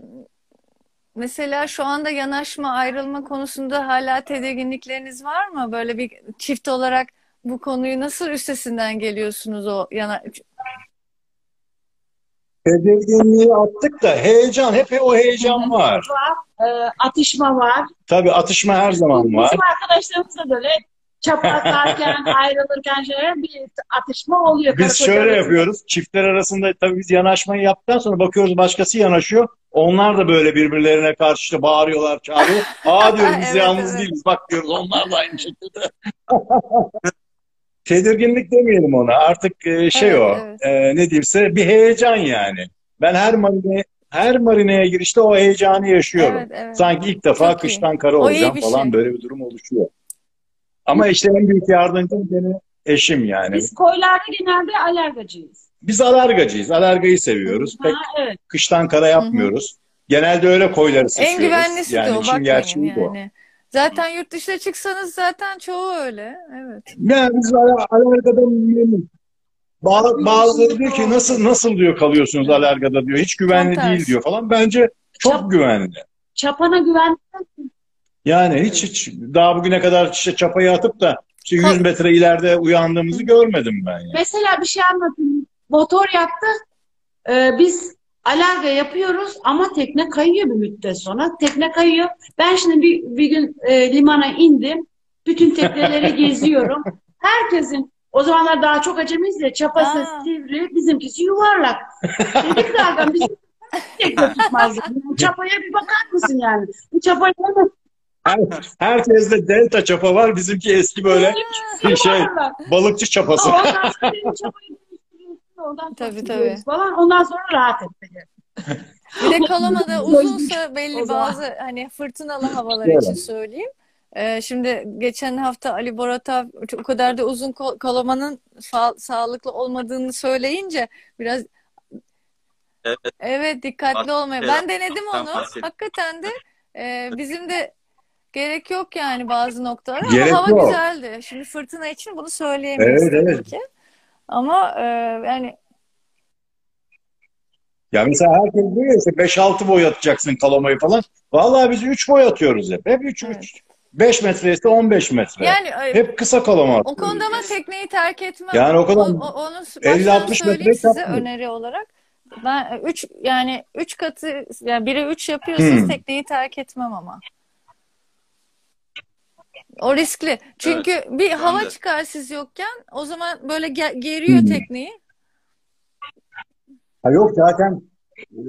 mesela şu anda yanaşma ayrılma konusunda hala tedirginlikleriniz var mı? Böyle bir çift olarak bu konuyu nasıl üstesinden geliyorsunuz o yana
Tedirginliği attık da heyecan, hep o heyecan var.
Ee, atışma var.
Tabii atışma her zaman var.
Bizim arkadaşlarımız da böyle çaprazlarken, ayrılırken şöyle bir atışma oluyor.
Biz şöyle
arasında.
yapıyoruz. Çiftler arasında tabii biz yanaşmayı yaptıktan sonra bakıyoruz başkası yanaşıyor. Onlar da böyle birbirlerine karşı işte bağırıyorlar, çağırıyor. Aa diyoruz biz
Evet,
yalnız
evet.
değiliz. Bak diyoruz onlar da aynı şekilde. Tedirginlik demeyelim ona. Artık e, şey
Evet,
o.
evet.
e, ne diyeyimse bir heyecan yani. Ben her marine her marineye girişte o heyecanı yaşıyorum.
Evet, evet.
Sanki ilk defa
iyi.
kıştan kara olacağım falan
şey.
böyle bir durum oluşuyor. Ama işte en büyük yardımcım benim eşim yani.
Biz koylarda genelde alergacıyız.
Biz alergacıyız. Alergayı seviyoruz. Pek
Ha, evet.
kıştan kara yapmıyoruz. Genelde öyle koyları
En
seçiyoruz.
güvenlisi de
yani
o
işin
bakmayın
gerçeği bu.
yani. Zaten yurt dışına çıksanız zaten çoğu öyle. Evet.
Yani biz al- alergadan memnunuz. Ba- Bazıları diyor ki nasıl nasıl diyor kalıyorsunuz alergada diyor. Hiç güvenli
Tam
değil
tersi.
diyor falan. Bence çok
Çap-
güvenli.
Çapana güven.
Yani hiç hiç daha bugüne kadar işte çapayı atıp da işte 100
Kal-
metre ileride uyandığımızı görmedim ben yani.
Mesela bir şey anlatayım. Motor yaktı. Ee, biz alarga yapıyoruz ama tekne kayıyor bir müddet sonra. Tekne kayıyor. Ben şimdi bir, bir gün e, limana indim. Bütün tekneleri geziyorum. Herkesin o zamanlar daha çok acemiyiz ya çapası
Aa.
sivri, bizimkisi yuvarlak. Dedik zaten bizim tekne tutmaz. Yani çapaya bir bakar mısın yani? Bu hemen
Her, herkeste delta çapa var. Bizimki eski böyle şey
yuvarlak.
balıkçı çapası.
Ondan sonra benim çapayı
Tabii,
tabii. Falan. Ondan sonra rahat etmedi.
Bir de Kalama'da uzunsa belli bazı hani fırtınalı havalar
Evet.
için söyleyeyim. Ee, şimdi geçen hafta Ali Boratav o kadar da uzun kalamanın fa- sağlıklı olmadığını söyleyince biraz
Evet.
evet dikkatli olmaya.
evet,
Ben denedim onu. Hakikaten de e, bizim de gerek yok yani bazı noktalara ama
Gerek
hava
yok.
güzeldi. Şimdi fırtına için bunu söyleyemeyiz
Evet,
tabii
evet.
ki. Ama e, yani
Ya mesela herkes diyor ya işte 5-6 boy atacaksın kalamayı falan. Vallahi biz 3 boy atıyoruz hep. Hep 3
Evet.
3. 5 metre ise 15 metre.
yani e,
Hep kısa kalama
O
atıyoruz.
konuda ama tekneyi terk etmem.
Yani o kadar
onu baştan
50-60
söyleyeyim
metre
size
yapmıyor.
öneri olarak. Ben 3 yani 3 katı yani 1'e 3 yapıyorsanız
Hmm.
tekneyi terk etmem ama. O riskli. Çünkü bir hava
de.
çıkar siz yokken o zaman böyle ge- geriyor
Hmm.
tekneyi.
Ha yok zaten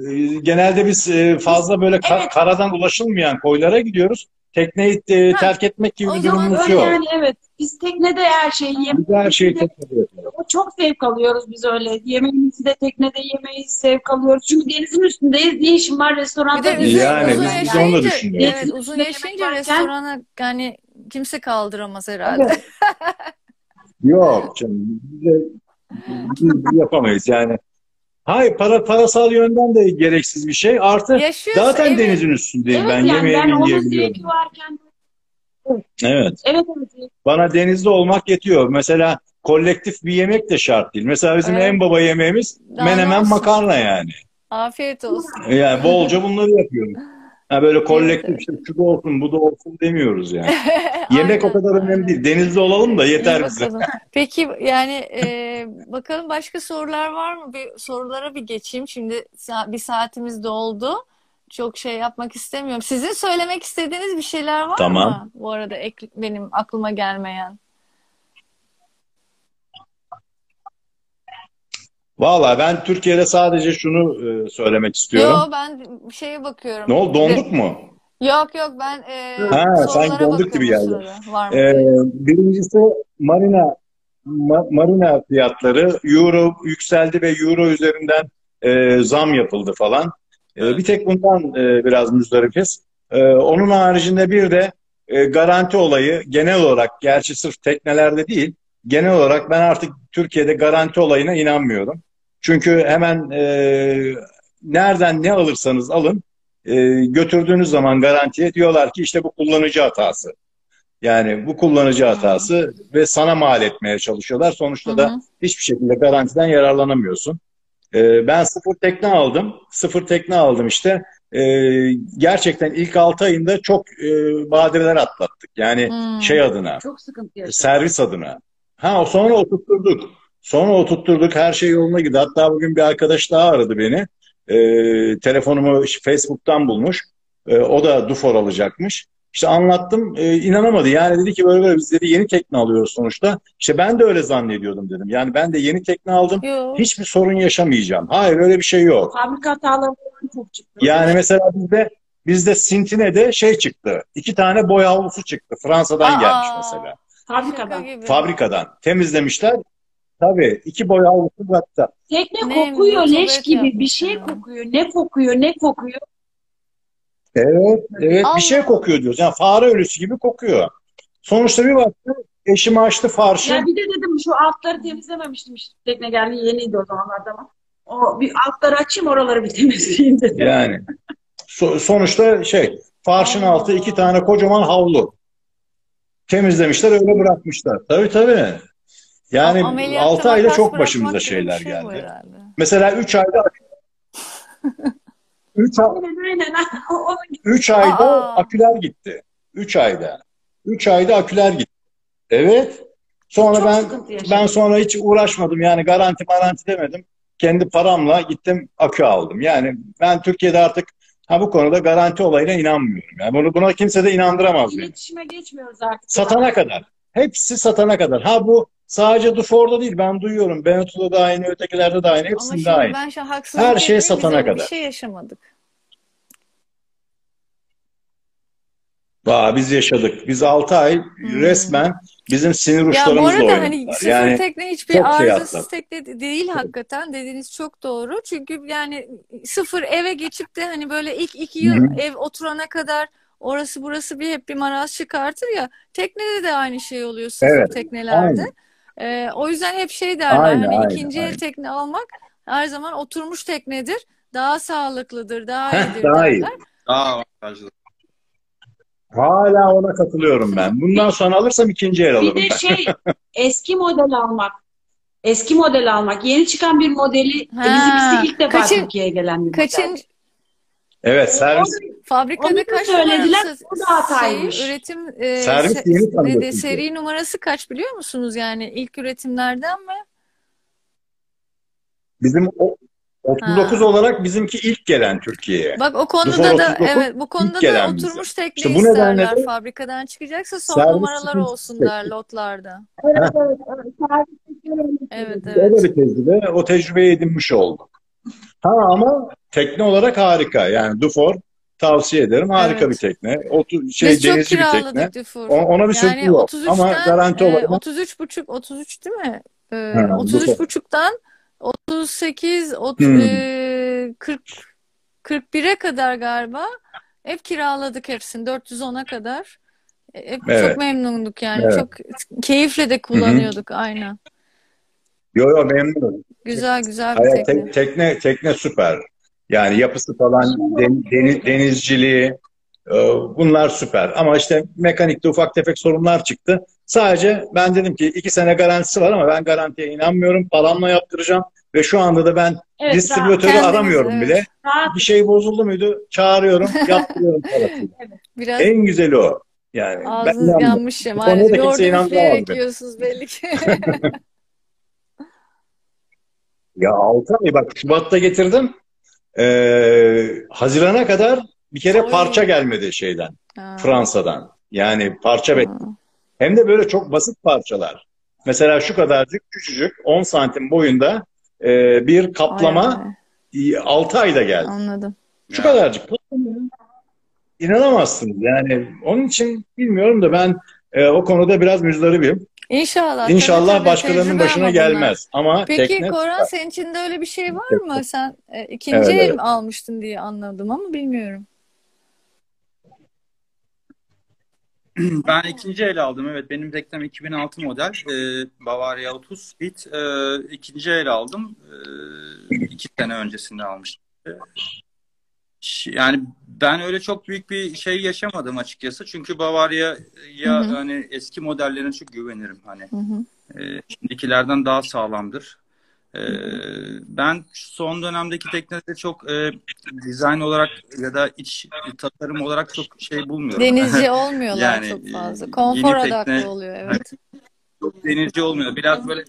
e, genelde biz e, fazla böyle ka-
Evet.
karadan ulaşılmayan koylara gidiyoruz. Tekneyi e,
Ha,
terk etmek gibi
o
bir durumumuz yok.
yani evet. Biz teknede her şeyi yemek.
Biz her şeyi teknede yapıyoruz.
O çok zevk alıyoruz biz öyle. Yemeğimizi de teknede yemeyiz, zevk alıyoruz. Çünkü denizin üstündeyiz. Ne işim var
Bir
restoranda?
de uzun,
Yani
uzun
biz de onu düşünüyoruz.
evet uzun
Yemek
yaşayınca restorana yani kimse kaldıramaz herhalde.
Evet.
Yok canım. Biz, de, biz yapamayız yani. Hayır para parasal yönden de gereksiz bir şey. Artı
Yaşıyorsa
zaten
evet.
denizin üstündeyim.
Evet
ben
yani
yemeğe
ben
yiyebiliyorum.
varken
Evet.
evet evet.
Bana denizde olmak yetiyor. Mesela kolektif bir yemek de şart değil. Mesela bizim
Evet.
en baba yemeğimiz
Daha ne
menemen
olsun?
makarna yani.
Afiyet olsun.
Yani bolca bunları yapıyoruz. Ha böyle kolektif
Evet,
işte şu da olsun bu da olsun demiyoruz yani. Yemek o kadar önemli değil. Denizde olalım da yeter bize.
Peki yani e, bakalım başka sorular var mı? Bir sorulara bir geçeyim. Şimdi bir saatimiz doldu. Çok şey yapmak istemiyorum. Sizin söylemek istediğiniz bir şeyler var
Tamam.
mı? Bu arada ek, benim aklıma gelmeyen.
Valla ben Türkiye'de sadece şunu e, söylemek istiyorum.
Yo ben şeye bakıyorum.
Ne oldu? Donduk mu?
Yok yok ben e,
Ha, sanki donduk gibi geldi. Ee, birincisi marina ma- marina fiyatları euro yükseldi ve euro üzerinden e, zam yapıldı falan. E, bir tek bundan e, biraz müzdaripiz. E, onun haricinde bir de e, garanti olayı genel olarak gerçi sırf teknelerde değil genel olarak ben artık Türkiye'de garanti olayına inanmıyorum. Çünkü hemen e, nereden ne alırsanız alın e, götürdüğünüz zaman garantiye diyorlar ki işte bu kullanıcı hatası. Yani bu kullanıcı hatası ve sana mal etmeye çalışıyorlar. Sonuçta
Hı
da hiçbir şekilde garantiden yararlanamıyorsun. Ee, ben sıfır tekne aldım. Sıfır tekne aldım işte. Ee, gerçekten ilk 6 ayında çok e, badireler atlattık. Yani
Hmm.
şey adına,
Çok sıkıntı yaşadık.
servis adına. Ha sonra oturtturduk. Sonra oturtturduk. Her şey yoluna gitti. Hatta bugün bir arkadaş daha aradı beni. Ee, telefonumu Facebook'tan bulmuş. Ee, o da Dufor alacakmış. İşte anlattım. Ee, inanamadı. Yani dedi ki böyle böyle biz dedi yeni tekne alıyoruz sonuçta. İşte ben de öyle zannediyordum dedim. Yani ben de yeni tekne aldım.
Yo.
Hiçbir sorun yaşamayacağım. Hayır öyle bir şey yok.
Fabrika hataları çok çıktı.
Yani mesela bizde bizde Sintine'de şey çıktı. İki tane boy havlusu çıktı. Fransa'dan
Aa.
gelmiş mesela.
Fabrikadan.
Fabrikadan. Temizlemişler. Tabii iki boy havlusu hatta.
Tekne
Ne,
kokuyor leş gibi bir şey kokuyor. Ne kokuyor ne kokuyor.
Evet, evet bir şey
Allah.
kokuyor diyoruz. Yani fare ölüsü gibi kokuyor. Sonuçta bir baktım eşim açtı farşı.
Ya bir de dedim şu altları temizlememiştim işte tekne geldi yeniydi o zamanlarda ama. O bir altları açayım oraları bir temizleyeyim dedim.
Yani so- sonuçta şey farşın
Allah
altı iki
Allah.
tane kocaman havlu. Temizlemişler öyle bırakmışlar. Tabii tabii. Yani
Ameliyatta
6 ayda çok başımıza şeyler
şey
geldi.
herhalde.
Mesela 3 ayda 3 ay,
Aynen aynen. Onun
3 ayda
Aa.
aküler gitti. 3 ayda. 3 ayda aküler gitti. Evet. Sonra
Çok
ben ben sonra hiç uğraşmadım. Yani garanti garanti demedim. Kendi paramla gittim akü aldım. Yani ben Türkiye'de artık ha bu konuda garanti olayına inanmıyorum. Yani bunu buna kimse de inandıramaz
iletişime geçmiyoruz artık.
Satana kadar. Hepsi satana kadar. Ha bu sadece Dufor'da değil. Ben duyuyorum. Benetto'da da aynı, ötekilerde de aynı. Hepsinde
şimdi
aynı.
ben şu haksızlık
Her şey satana
öyle bir
kadar.
şey yaşamadık.
Aa, biz yaşadık. Biz 6 ay
Hmm.
resmen bizim sinir
Ya bu
uçlarımızla
arada
oynadılar.
hani sıfır
Yani
tekne hiçbir
şey
arızasız tekne de- değil hakikaten dediğiniz çok doğru. Çünkü yani sıfır eve geçip de hani böyle ilk iki yıl
Hı hı.
ev oturana kadar orası burası bir hep bir maraz çıkartır ya. Teknede de aynı şey oluyor sıfır
Evet,
teknelerde.
aynen.
Ee, o yüzden hep şey derler
Aynen,
hani
aynen,
ikinci el
aynen.
tekne almak her zaman oturmuş teknedir. Daha sağlıklıdır, daha
Heh,
iyidir
daha iyi.
derler.
Daha avantajlı.
Hala ona katılıyorum ben. Bundan sonra alırsam ikinci el
Bir
alırım
de
ben.
şey eski model almak. Eski model almak. Yeni çıkan bir modeli
Ha,
bizimkisi ilk defa
kaçın-
Türkiye'ye gelen bir model.
Evet servis
Fabrikada
da
kaç
söylediler,
numarası
da
şeyi, üretim e,
Servis
se-
yeni tanıyor
ne de-
çünkü.
seri numarası kaç biliyor musunuz? Yani ilk üretimlerden mi?
bizim o 39
Ha.
olarak bizimki ilk gelen Türkiye'ye.
Bak o
Dufor
konuda da
39
evet bu konuda da
gelen bize.
oturmuş tekne
İşte
isterler
de
fabrikadan çıkacaksa son numaralar olsun der
çektik.
lotlarda.
Evet, evet, evet.
Evet
Öyle
evet.
bir tecrübe, o tecrübeyi edinmiş olduk. Ha ama tekne olarak harika. Yani Dufor tavsiye ederim. Harika
Evet.
bir tekne. Otu, şey
Biz çok
denizci bir tekne.
Dufour.
O- Ona bir sürpriz
Yani
yok. Ama
33'ten
garanti
e,
olarak
33 buçuk 33 değil mi? E,
Ha,
33
Dufour.
buçuktan 38 ot-
Hmm.
e, 40 41'e kadar galiba hep kiraladık hepsini 410'a kadar. E, Hep
Evet.
çok memnunduk yani.
Evet.
Çok keyifle de kullanıyorduk aynen.
Yo yo memnunum.
Güzel güzel bir
Hayır,
tekne.
te- tekne tekne süper. Yani yapısı falan den- deniz, denizciliği e, bunlar süper. Ama işte mekanikte ufak tefek sorunlar çıktı. Sadece ben dedim ki iki sene garantisi var ama ben garantiye inanmıyorum. Paramla yaptıracağım ve şu anda da ben
Evet,
distribütörü
Kendiniz,
aramıyorum
evet.
bile.
rahat.
Bir şey bozuldu muydu? Çağırıyorum, yaptırıyorum parasını.
Biraz
En güzeli o. Yani ben
ağzınız yanmış
konuda kimse
yiyorsunuz belli ki.
Ya 6 ay bak Şubat'ta getirdim. Ee, Haziran'a kadar bir kere
Oy.
parça gelmedi şeyden.
Ha.
Fransa'dan. Yani parça bek. Hem de böyle çok basit parçalar. Mesela şu kadarcık küçücük 10 santim boyunda e, bir kaplama
ay,
6 ayda geldi.
anladım.
Şu
Ya.
kadarcık. İnanamazsınız. Yani onun için bilmiyorum da ben e, o konuda biraz müzdaribim.
İnşallah.
İnşallah
tabii,
başkalarının başına gelmez. Ama
Peki
tekne
Koran senin için de öyle bir şey var mı? Sen e, ikinci
Evet,
el
evet.
almıştın diye anladım ama bilmiyorum.
Ben ikinci el aldım. Evet benim teknem 2006 model. Ee, Bavaria 30 Speed. Ee, ikinci el aldım. Ee, iki sene öncesinde almıştım. Yani ben öyle çok büyük bir şey yaşamadım açıkçası. Çünkü Bavaria'ya
Hı hı.
hani eski modellerine çok güvenirim. Hani
Hı hı.
ee, şimdikilerden daha sağlamdır. Ee, ben son dönemdeki tekneleri çok e, dizayn olarak ya da iç tasarım olarak çok şey bulmuyorum.
Denizci olmuyorlar
Yani,
çok
e,
fazla. Konfor
yeni tekne-
oluyor evet.
Çok denizci olmuyor. Biraz böyle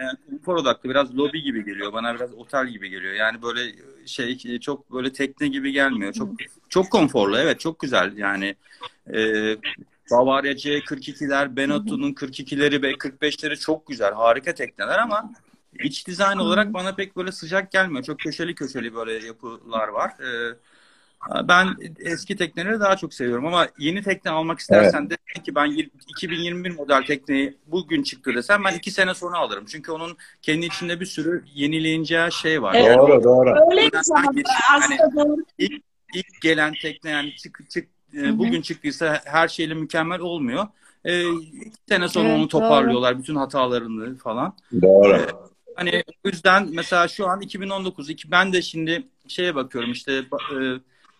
e, konfor odaklı, biraz lobi gibi geliyor. Bana biraz otel gibi geliyor. Yani böyle şey çok böyle tekne gibi gelmiyor. Çok çok konforlu. Evet, çok güzel. Yani e, Bavaria C42'ler, Benetton'un 42'leri ve 45'leri çok güzel. Harika tekneler ama iç dizayn olarak bana pek böyle sıcak gelmiyor. Çok köşeli köşeli böyle yapılar var. E, Ben eski tekneleri daha çok seviyorum ama yeni tekne almak istersen de ki ben 2021 model tekneyi bugün çıktı desem ben iki sene sonra alırım. Çünkü onun kendi içinde bir sürü yenileyeceği şey var.
Evet.
Yani
Doğru doğru.
Öyleymiş ama aslında doğru.
ilk gelen tekne yani çık, çık, e, bugün çıktıysa her şeyle mükemmel olmuyor. E, iki sene sonra
Evet,
onu toparlıyorlar. Bütün hatalarını falan.
Doğru.
Hani o yüzden mesela şu an 2019 iki- ben de şimdi şeye bakıyorum işte e,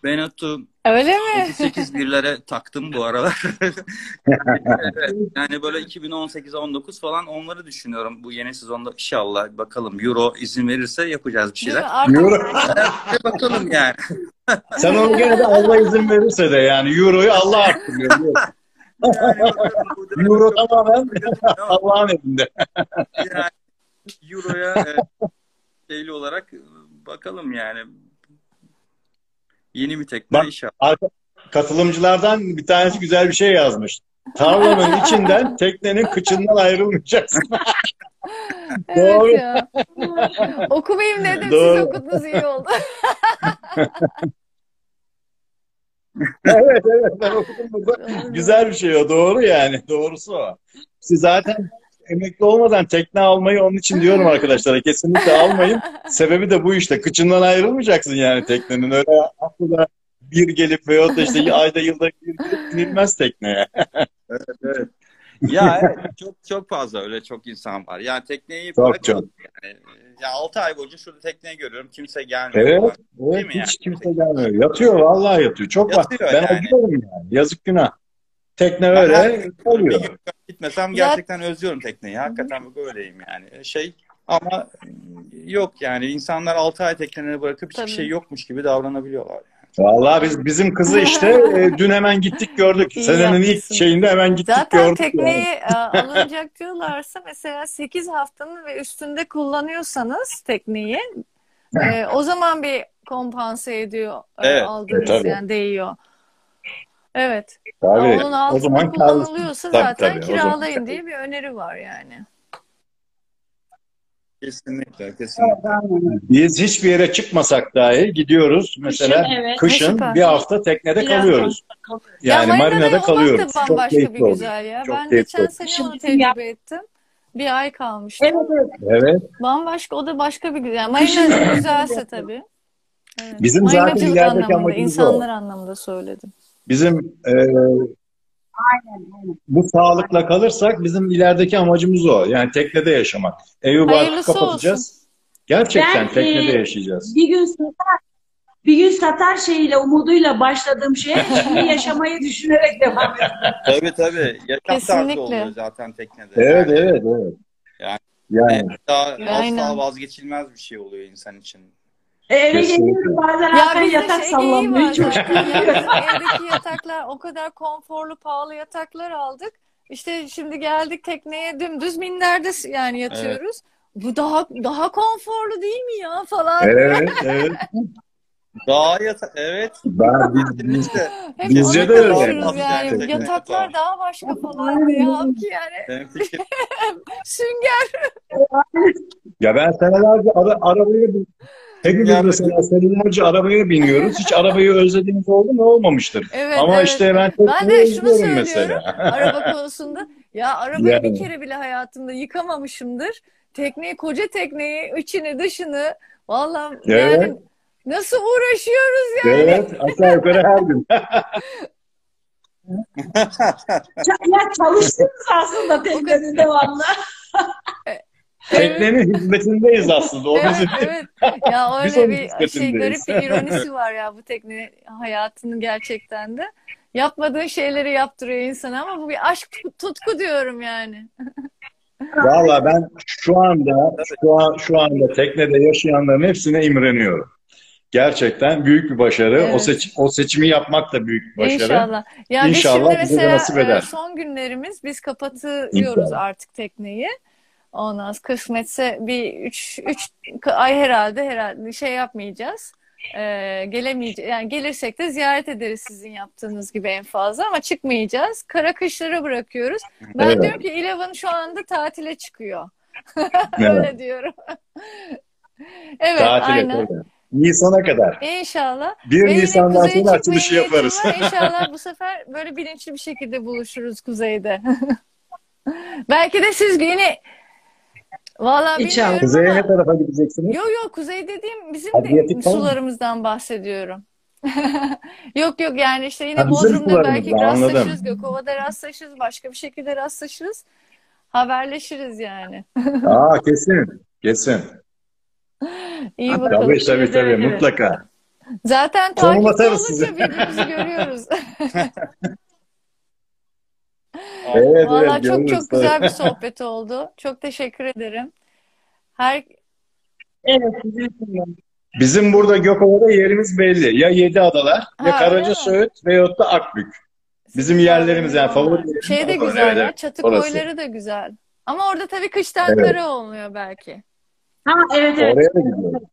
Beneto
Öyle mi?
38 birlere taktım bu aralar. yani, evet, yani böyle 2018-19 falan onları düşünüyorum bu yeni sezonda inşallah bakalım Euro izin verirse yapacağız bir şeyler.
Euro,
bakalım yani.
sen onu gene de Allah izin verirse de yani Euro'yu Allah arttırıyor. biliyorsun. Euro tamamen Allah'ın elinde.
yani Euro'ya e, şeyli olarak e, bakalım yani. Yeni bir tekne
Bak-
inşallah.
Arka- Katılımcılardan bir tanesi güzel bir şey yazmış. Tarlanın içinden teknenin kıçından ayrılmayacaksın.
evet
Doğru.
ya. Okumayayım dedim siz
Doğru.
okudunuz iyi oldu.
evet evet ben okudum burada. Güzel bir şey o doğru yani. Doğrusu o. Siz zaten emekli olmadan tekne almayı onun için diyorum arkadaşlara. Kesinlikle almayın. Sebebi de bu işte. Kıçından ayrılmayacaksın yani teknenin. Öyle aklına bir gelip veyahut da işte ayda yılda bir gelip binilmez tekneye.
Evet. Ya evet, çok çok fazla öyle çok insan var. Yani tekneyi
Çok,
bırakalım yani. Ya 6 ay boyunca şurada tekneye görüyorum. Kimse gelmiyor.
Evet.
falan.
evet
Değil mi yani?
hiç kimse gelmiyor. Yatıyor vallahi yatıyor. Çok.
Yatıyor
Ben
yani.
acıyorum yani. Yazık günah. Tekne öyle
Bir gün gitmesem
Ya-
gerçekten özlüyorum tekneyi. Hakikaten böyleyim yani. Şey ama yok yani insanlar 6 ay tekneleri bırakıp hiçbir
Tabii.
şey yokmuş gibi davranabiliyorlar.
Vallahi biz bizim kızı işte e, dün hemen gittik gördük.
İyi
Senenin ilk
yapmışsın.
şeyinde hemen gittik
Zaten
gördük.
tekneyi
yani.
e, alınacak diyorlarsa mesela 8 haftanın ve üstünde kullanıyorsanız tekneyi e, o zaman bir kompanse ediyor e,
Evet,
aldığınız
tabii.
yani değiyor. Evet.
Tabii.
Onun
o
altında
zaman
kullanılıyorsa
Tabii,
zaten
tabii, o zaman
kiralayın
kârlı.
diye bir öneri var yani.
Kesinlikle, kesinlikle.
Biz hiçbir yere çıkmasak dahi gidiyoruz. Mesela
Kışın, evet.
kışın
Süper.
bir hafta teknede
Bir
kalıyoruz. Yani
ya
marinada
olmak
kalıyoruz.
da
Çok
bambaşka
keyifli
bir güzel ya.
Çok
ben geçen
oluyor.
sene onu tecrübe ettim. Bir ay kalmıştım.
Evet, evet.
Evet.
Bambaşka o da başka bir güzel. Marina güzelse tabii. Evet.
Bizim zaten
Marinacılık
ilerideki
anlamında,
amacımız o.
insanlar anlamında söyledim.
Bizim e, bu sağlıkla kalırsak bizim ilerideki amacımız o. Yani teknede yaşamak. Evi barkı
Hayırlısı
kapatacağız. Gerçekten
Ben,
teknede
e,
yaşayacağız.
Bir gün satar, bir gün satar şeyiyle, umuduyla başladığım şeye şimdi yaşamayı düşünerek devam ediyorum.
Tabii tabii. Yaşam tarzı
Kesinlikle.
oluyor zaten teknede.
Evet
Yani,
evet evet.
Yani-
Yani
Daha
Aynen.
asla vazgeçilmez bir şey oluyor insan için.
E, Eve geliyorum bazen
Ya bizde
yatak
şey
sallanmıyor. Çok.
Ya evdeki yataklar o kadar konforlu, pahalı yataklar aldık. İşte şimdi geldik tekneye dümdüz minderde yani yatıyoruz. Bu daha daha konforlu değil mi ya falan.
evet evet.
Daha yata evet.
Ben, biz, biz,
Kesinlikle.
Hep
Bizce de öyle.
Yani
Yataklar
yatak.
daha başka falan diye. Halbuki yani sünger.
ya ben senelerce ara, arabaya bin- Hepimiz
Yani-
mesela senelerce arabaya biniyoruz. Hiç arabayı özlediğimiz oldu mu? Olmamıştır.
Evet,
Ama
evet.
işte ben
Ben de şunu söylüyorum
mesela.
araba konusunda. Ya arabayı bir
Yani.
kere bile hayatımda yıkamamışımdır. Tekneyi, koca tekneyi, içini, dışını. Vallahi
Evet.
yani nasıl uğraşıyoruz ya.
Evet, aşağı yukarı her gün.
Ya çalıştınız aslında teknede devamlı.
Teknenin hizmetindeyiz aslında. O
Evet,
bizim
evet. Ya öyle bir şey garip bir ironisi var ya bu tekne hayatının gerçekten de. Yapmadığın şeyleri yaptırıyor insana ama bu bir aşk tutku diyorum yani.
Valla ben şu anda şu an şu anda teknede yaşayanların hepsine imreniyorum. Gerçekten büyük bir başarı. O
Evet.
seç, o seçimi yapmak da büyük bir başarı.
İnşallah. Ya
İnşallah
biz
bize
mesela
nasip eder.
e, son günlerimiz biz kapatıyoruz
İnşallah.
artık tekneyi. Ondan sonra kısmetse bir üç, üç ay herhalde herhalde şey yapmayacağız. Ee, gelemeyeceğiz. Yani gelirsek de ziyaret ederiz sizin yaptığınız gibi en fazla ama çıkmayacağız. Kara kışlara bırakıyoruz. Ben
Evet.
diyorum ki Eleven şu anda tatile çıkıyor.
Evet.
Öyle diyorum. Evet,
Tatile
aynen.
tabii. Nisan'a kadar.
İnşallah.
1
Ve
Nisan'dan sonra açılışı yaparız.
var. İnşallah bu sefer böyle bilinçli bir şekilde buluşuruz kuzeyde. Belki de siz yine Vallahi
İnşallah.
bilmiyorum
Kuzeye ne
ama
tarafa gideceksiniz?
yok yok kuzey dediğim bizim
Adriyatik
de
falan mı?
sularımızdan bahsediyorum. Yok yok yani işte yine
Ha, bizim
Bodrum'da belki
sularımızda, anladım.
rastlaşırız, Gökova'da rastlaşırız, başka bir şekilde rastlaşırız. Haberleşiriz yani.
Aa kesin. Kesin.
İyi
Tabii,
bakalım.
Tabii tabii tabii
Evet.
mutlaka.
Zaten
Konum
takipte
atarız
olunca
size.
birbirimizi görüyoruz.
Evet
Vallahi
evet
çok
görürüz
çok güzel bir sohbet oldu. Çok teşekkür ederim. Her
Evet, için.
Bizim burada Gökova'da yerimiz belli. Ya Yedi Adalar, ya
Ha, öyle
Karaca
mi?
Söğüt veyahut da Akbük. Bizim yerlerimiz yani
favori
yerimiz
Şey de
oralar,
güzel
evet,
ya.
evet.
Çatı
Orası.
koyları da güzel. Ama orada tabii kıştan
Evet.
kara olmuyor belki.
Ha evet evet.
Oraya da gidiyoruz.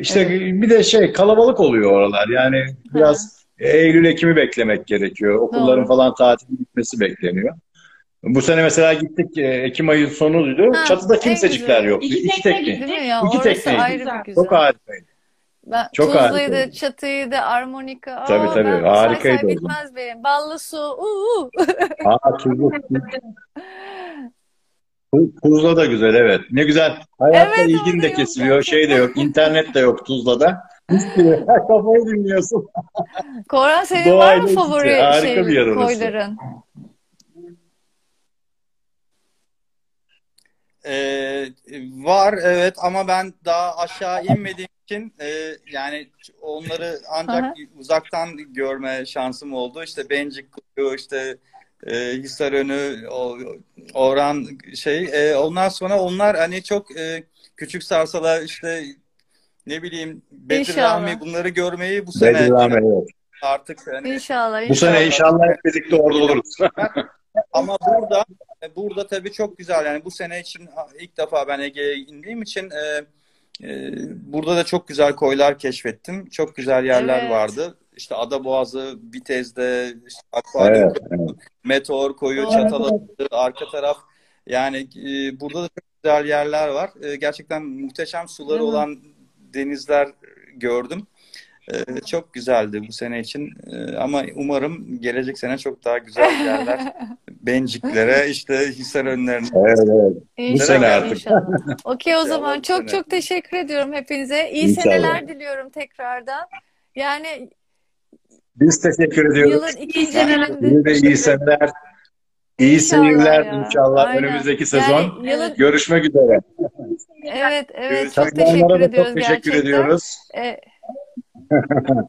İşte bir de şey kalabalık oluyor oralar. Yani biraz Eylül Ekim'i beklemek gerekiyor. Okulların
Doğru.
falan tatil bitmesi bekleniyor. Bu sene mesela gittik e, Ekim ayı sonuydu.
Ha,
Çatıda kimsecikler yoktu.
İki
İki
tekne
tekne.
Değil mi ya?
İki
Orası
tekneydi.
ayrı bir güzel.
Çok harikaydı.
Ben
Çok
da, Çatı'yı da, armonika. Aa,
Tabii, tabii.
ben say
Harikaydı
say
o
bitmez benim. Ballı su. Uuu.
Aa, Tuzla, Tuzla da güzel evet. Ne güzel. Hayatla
Evet,
ilgin de
yok
kesiliyor. Şey de yok. internet de yok Tuzla'da. Kafayı dinliyorsun.
Koran senin var
Doğayla
mı
iç içe.
favori
Harika
şey,
bir yer orası.
koyların?
Ee, var evet ama ben daha aşağı inmediğim için e, yani onları ancak
Aha.
uzaktan görme şansım oldu. İşte Bencik Kuyu, işte e, Hisarönü, o, Orhan şey. E, ondan sonra onlar hani çok e, küçük sarsalar işte ne bileyim Bedir
İnşallah.
Rahmi bunları görmeyi bu sene
Bedirhame evet.
artık hani
İnşallah,
Bu sene
inşallah.
inşallah hep birlikte orada oluruz.
Ama burada burada tabii çok güzel yani bu sene için ilk defa ben Ege'ye indiğim için e, e, burada da çok güzel koylar keşfettim. Çok güzel yerler
Evet.
vardı. İşte Adaboğazı, Bitez'de, işte Akvaryum,
Evet, evet.
Meteor koyu,
Doğru.
Çatalhöyük, arka taraf. Yani e, burada da çok güzel yerler var. E, gerçekten muhteşem suları
mi?
olan denizler gördüm. E, çok güzeldi bu sene için. E, ama umarım gelecek sene çok daha güzel yerler. Benciklere, işte Hisarönlerine.
Evet, evet.
İnşallah,
sene artık.
inşallah. Okey o zaman
bu
çok
sene.
çok teşekkür ediyorum hepinize. İyi
İnşallah.
seneler diliyorum tekrardan. Yani
Biz teşekkür ediyoruz.
yılın ikinci
seneler.
gününde
Size de iyi seneler. İyi
İnşallah
seyirler
ya.
inşallah
Aynen.
önümüzdeki sezon.
Yani
Görüşmek üzere.
evet evet çok teşekkür
da
ediyoruz
çok teşekkür
gerçekten.
ediyoruz.
Ee,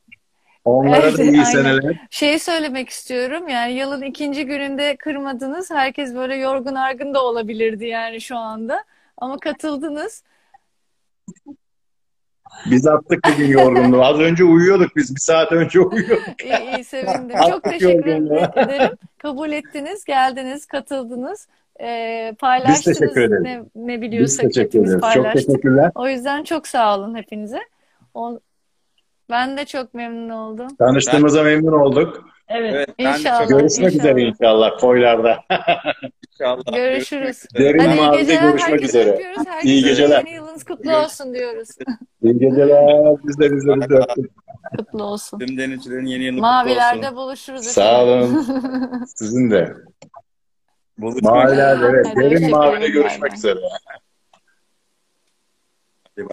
Onlara da
Evet,
iyi
aynen.
seneler.
Şey söylemek istiyorum yani yılın ikinci gününde kırmadınız. Herkes böyle yorgun argın da olabilirdi yani şu anda. Ama katıldınız.
Biz attık bugün yorgunluğu. Az önce uyuyorduk biz. Bir saat önce uyuyorduk.
İyi, iyi sevindim. Çok teşekkür ederim. Kabul ettiniz, geldiniz, katıldınız. Ee, paylaştınız
teşekkür ederiz.
ne, ne
Biz
biliyorsak
teşekkür
hepimiz
ederiz. Çok teşekkürler.
O yüzden çok sağ olun hepinize. O, ben de çok memnun oldum.
Tanıştığımıza memnun olduk.
Evet.
Evet,
İnşallah.
Görüşmek
inşallah.
üzere inşallah koylarda.
inşallah.
Görüşürüz.
Derin
Hadi iyi
mavide
geceler.
görüşmek üzere.
öpüyoruz. Herkese
İyi geceler.
yeni yılınız kutlu olsun diyoruz.
İyi geceler. Biz de biz de biz de öptük.
Kutlu olsun.
Tüm denizcilerin yeni yılı kutlu
Mavilerde
olsun.
buluşuruz
Sağ olun. Sizin de.
Buluşmak
Maviler evet.
Hadi
Derin mavide görüşmek üzere.
üzere.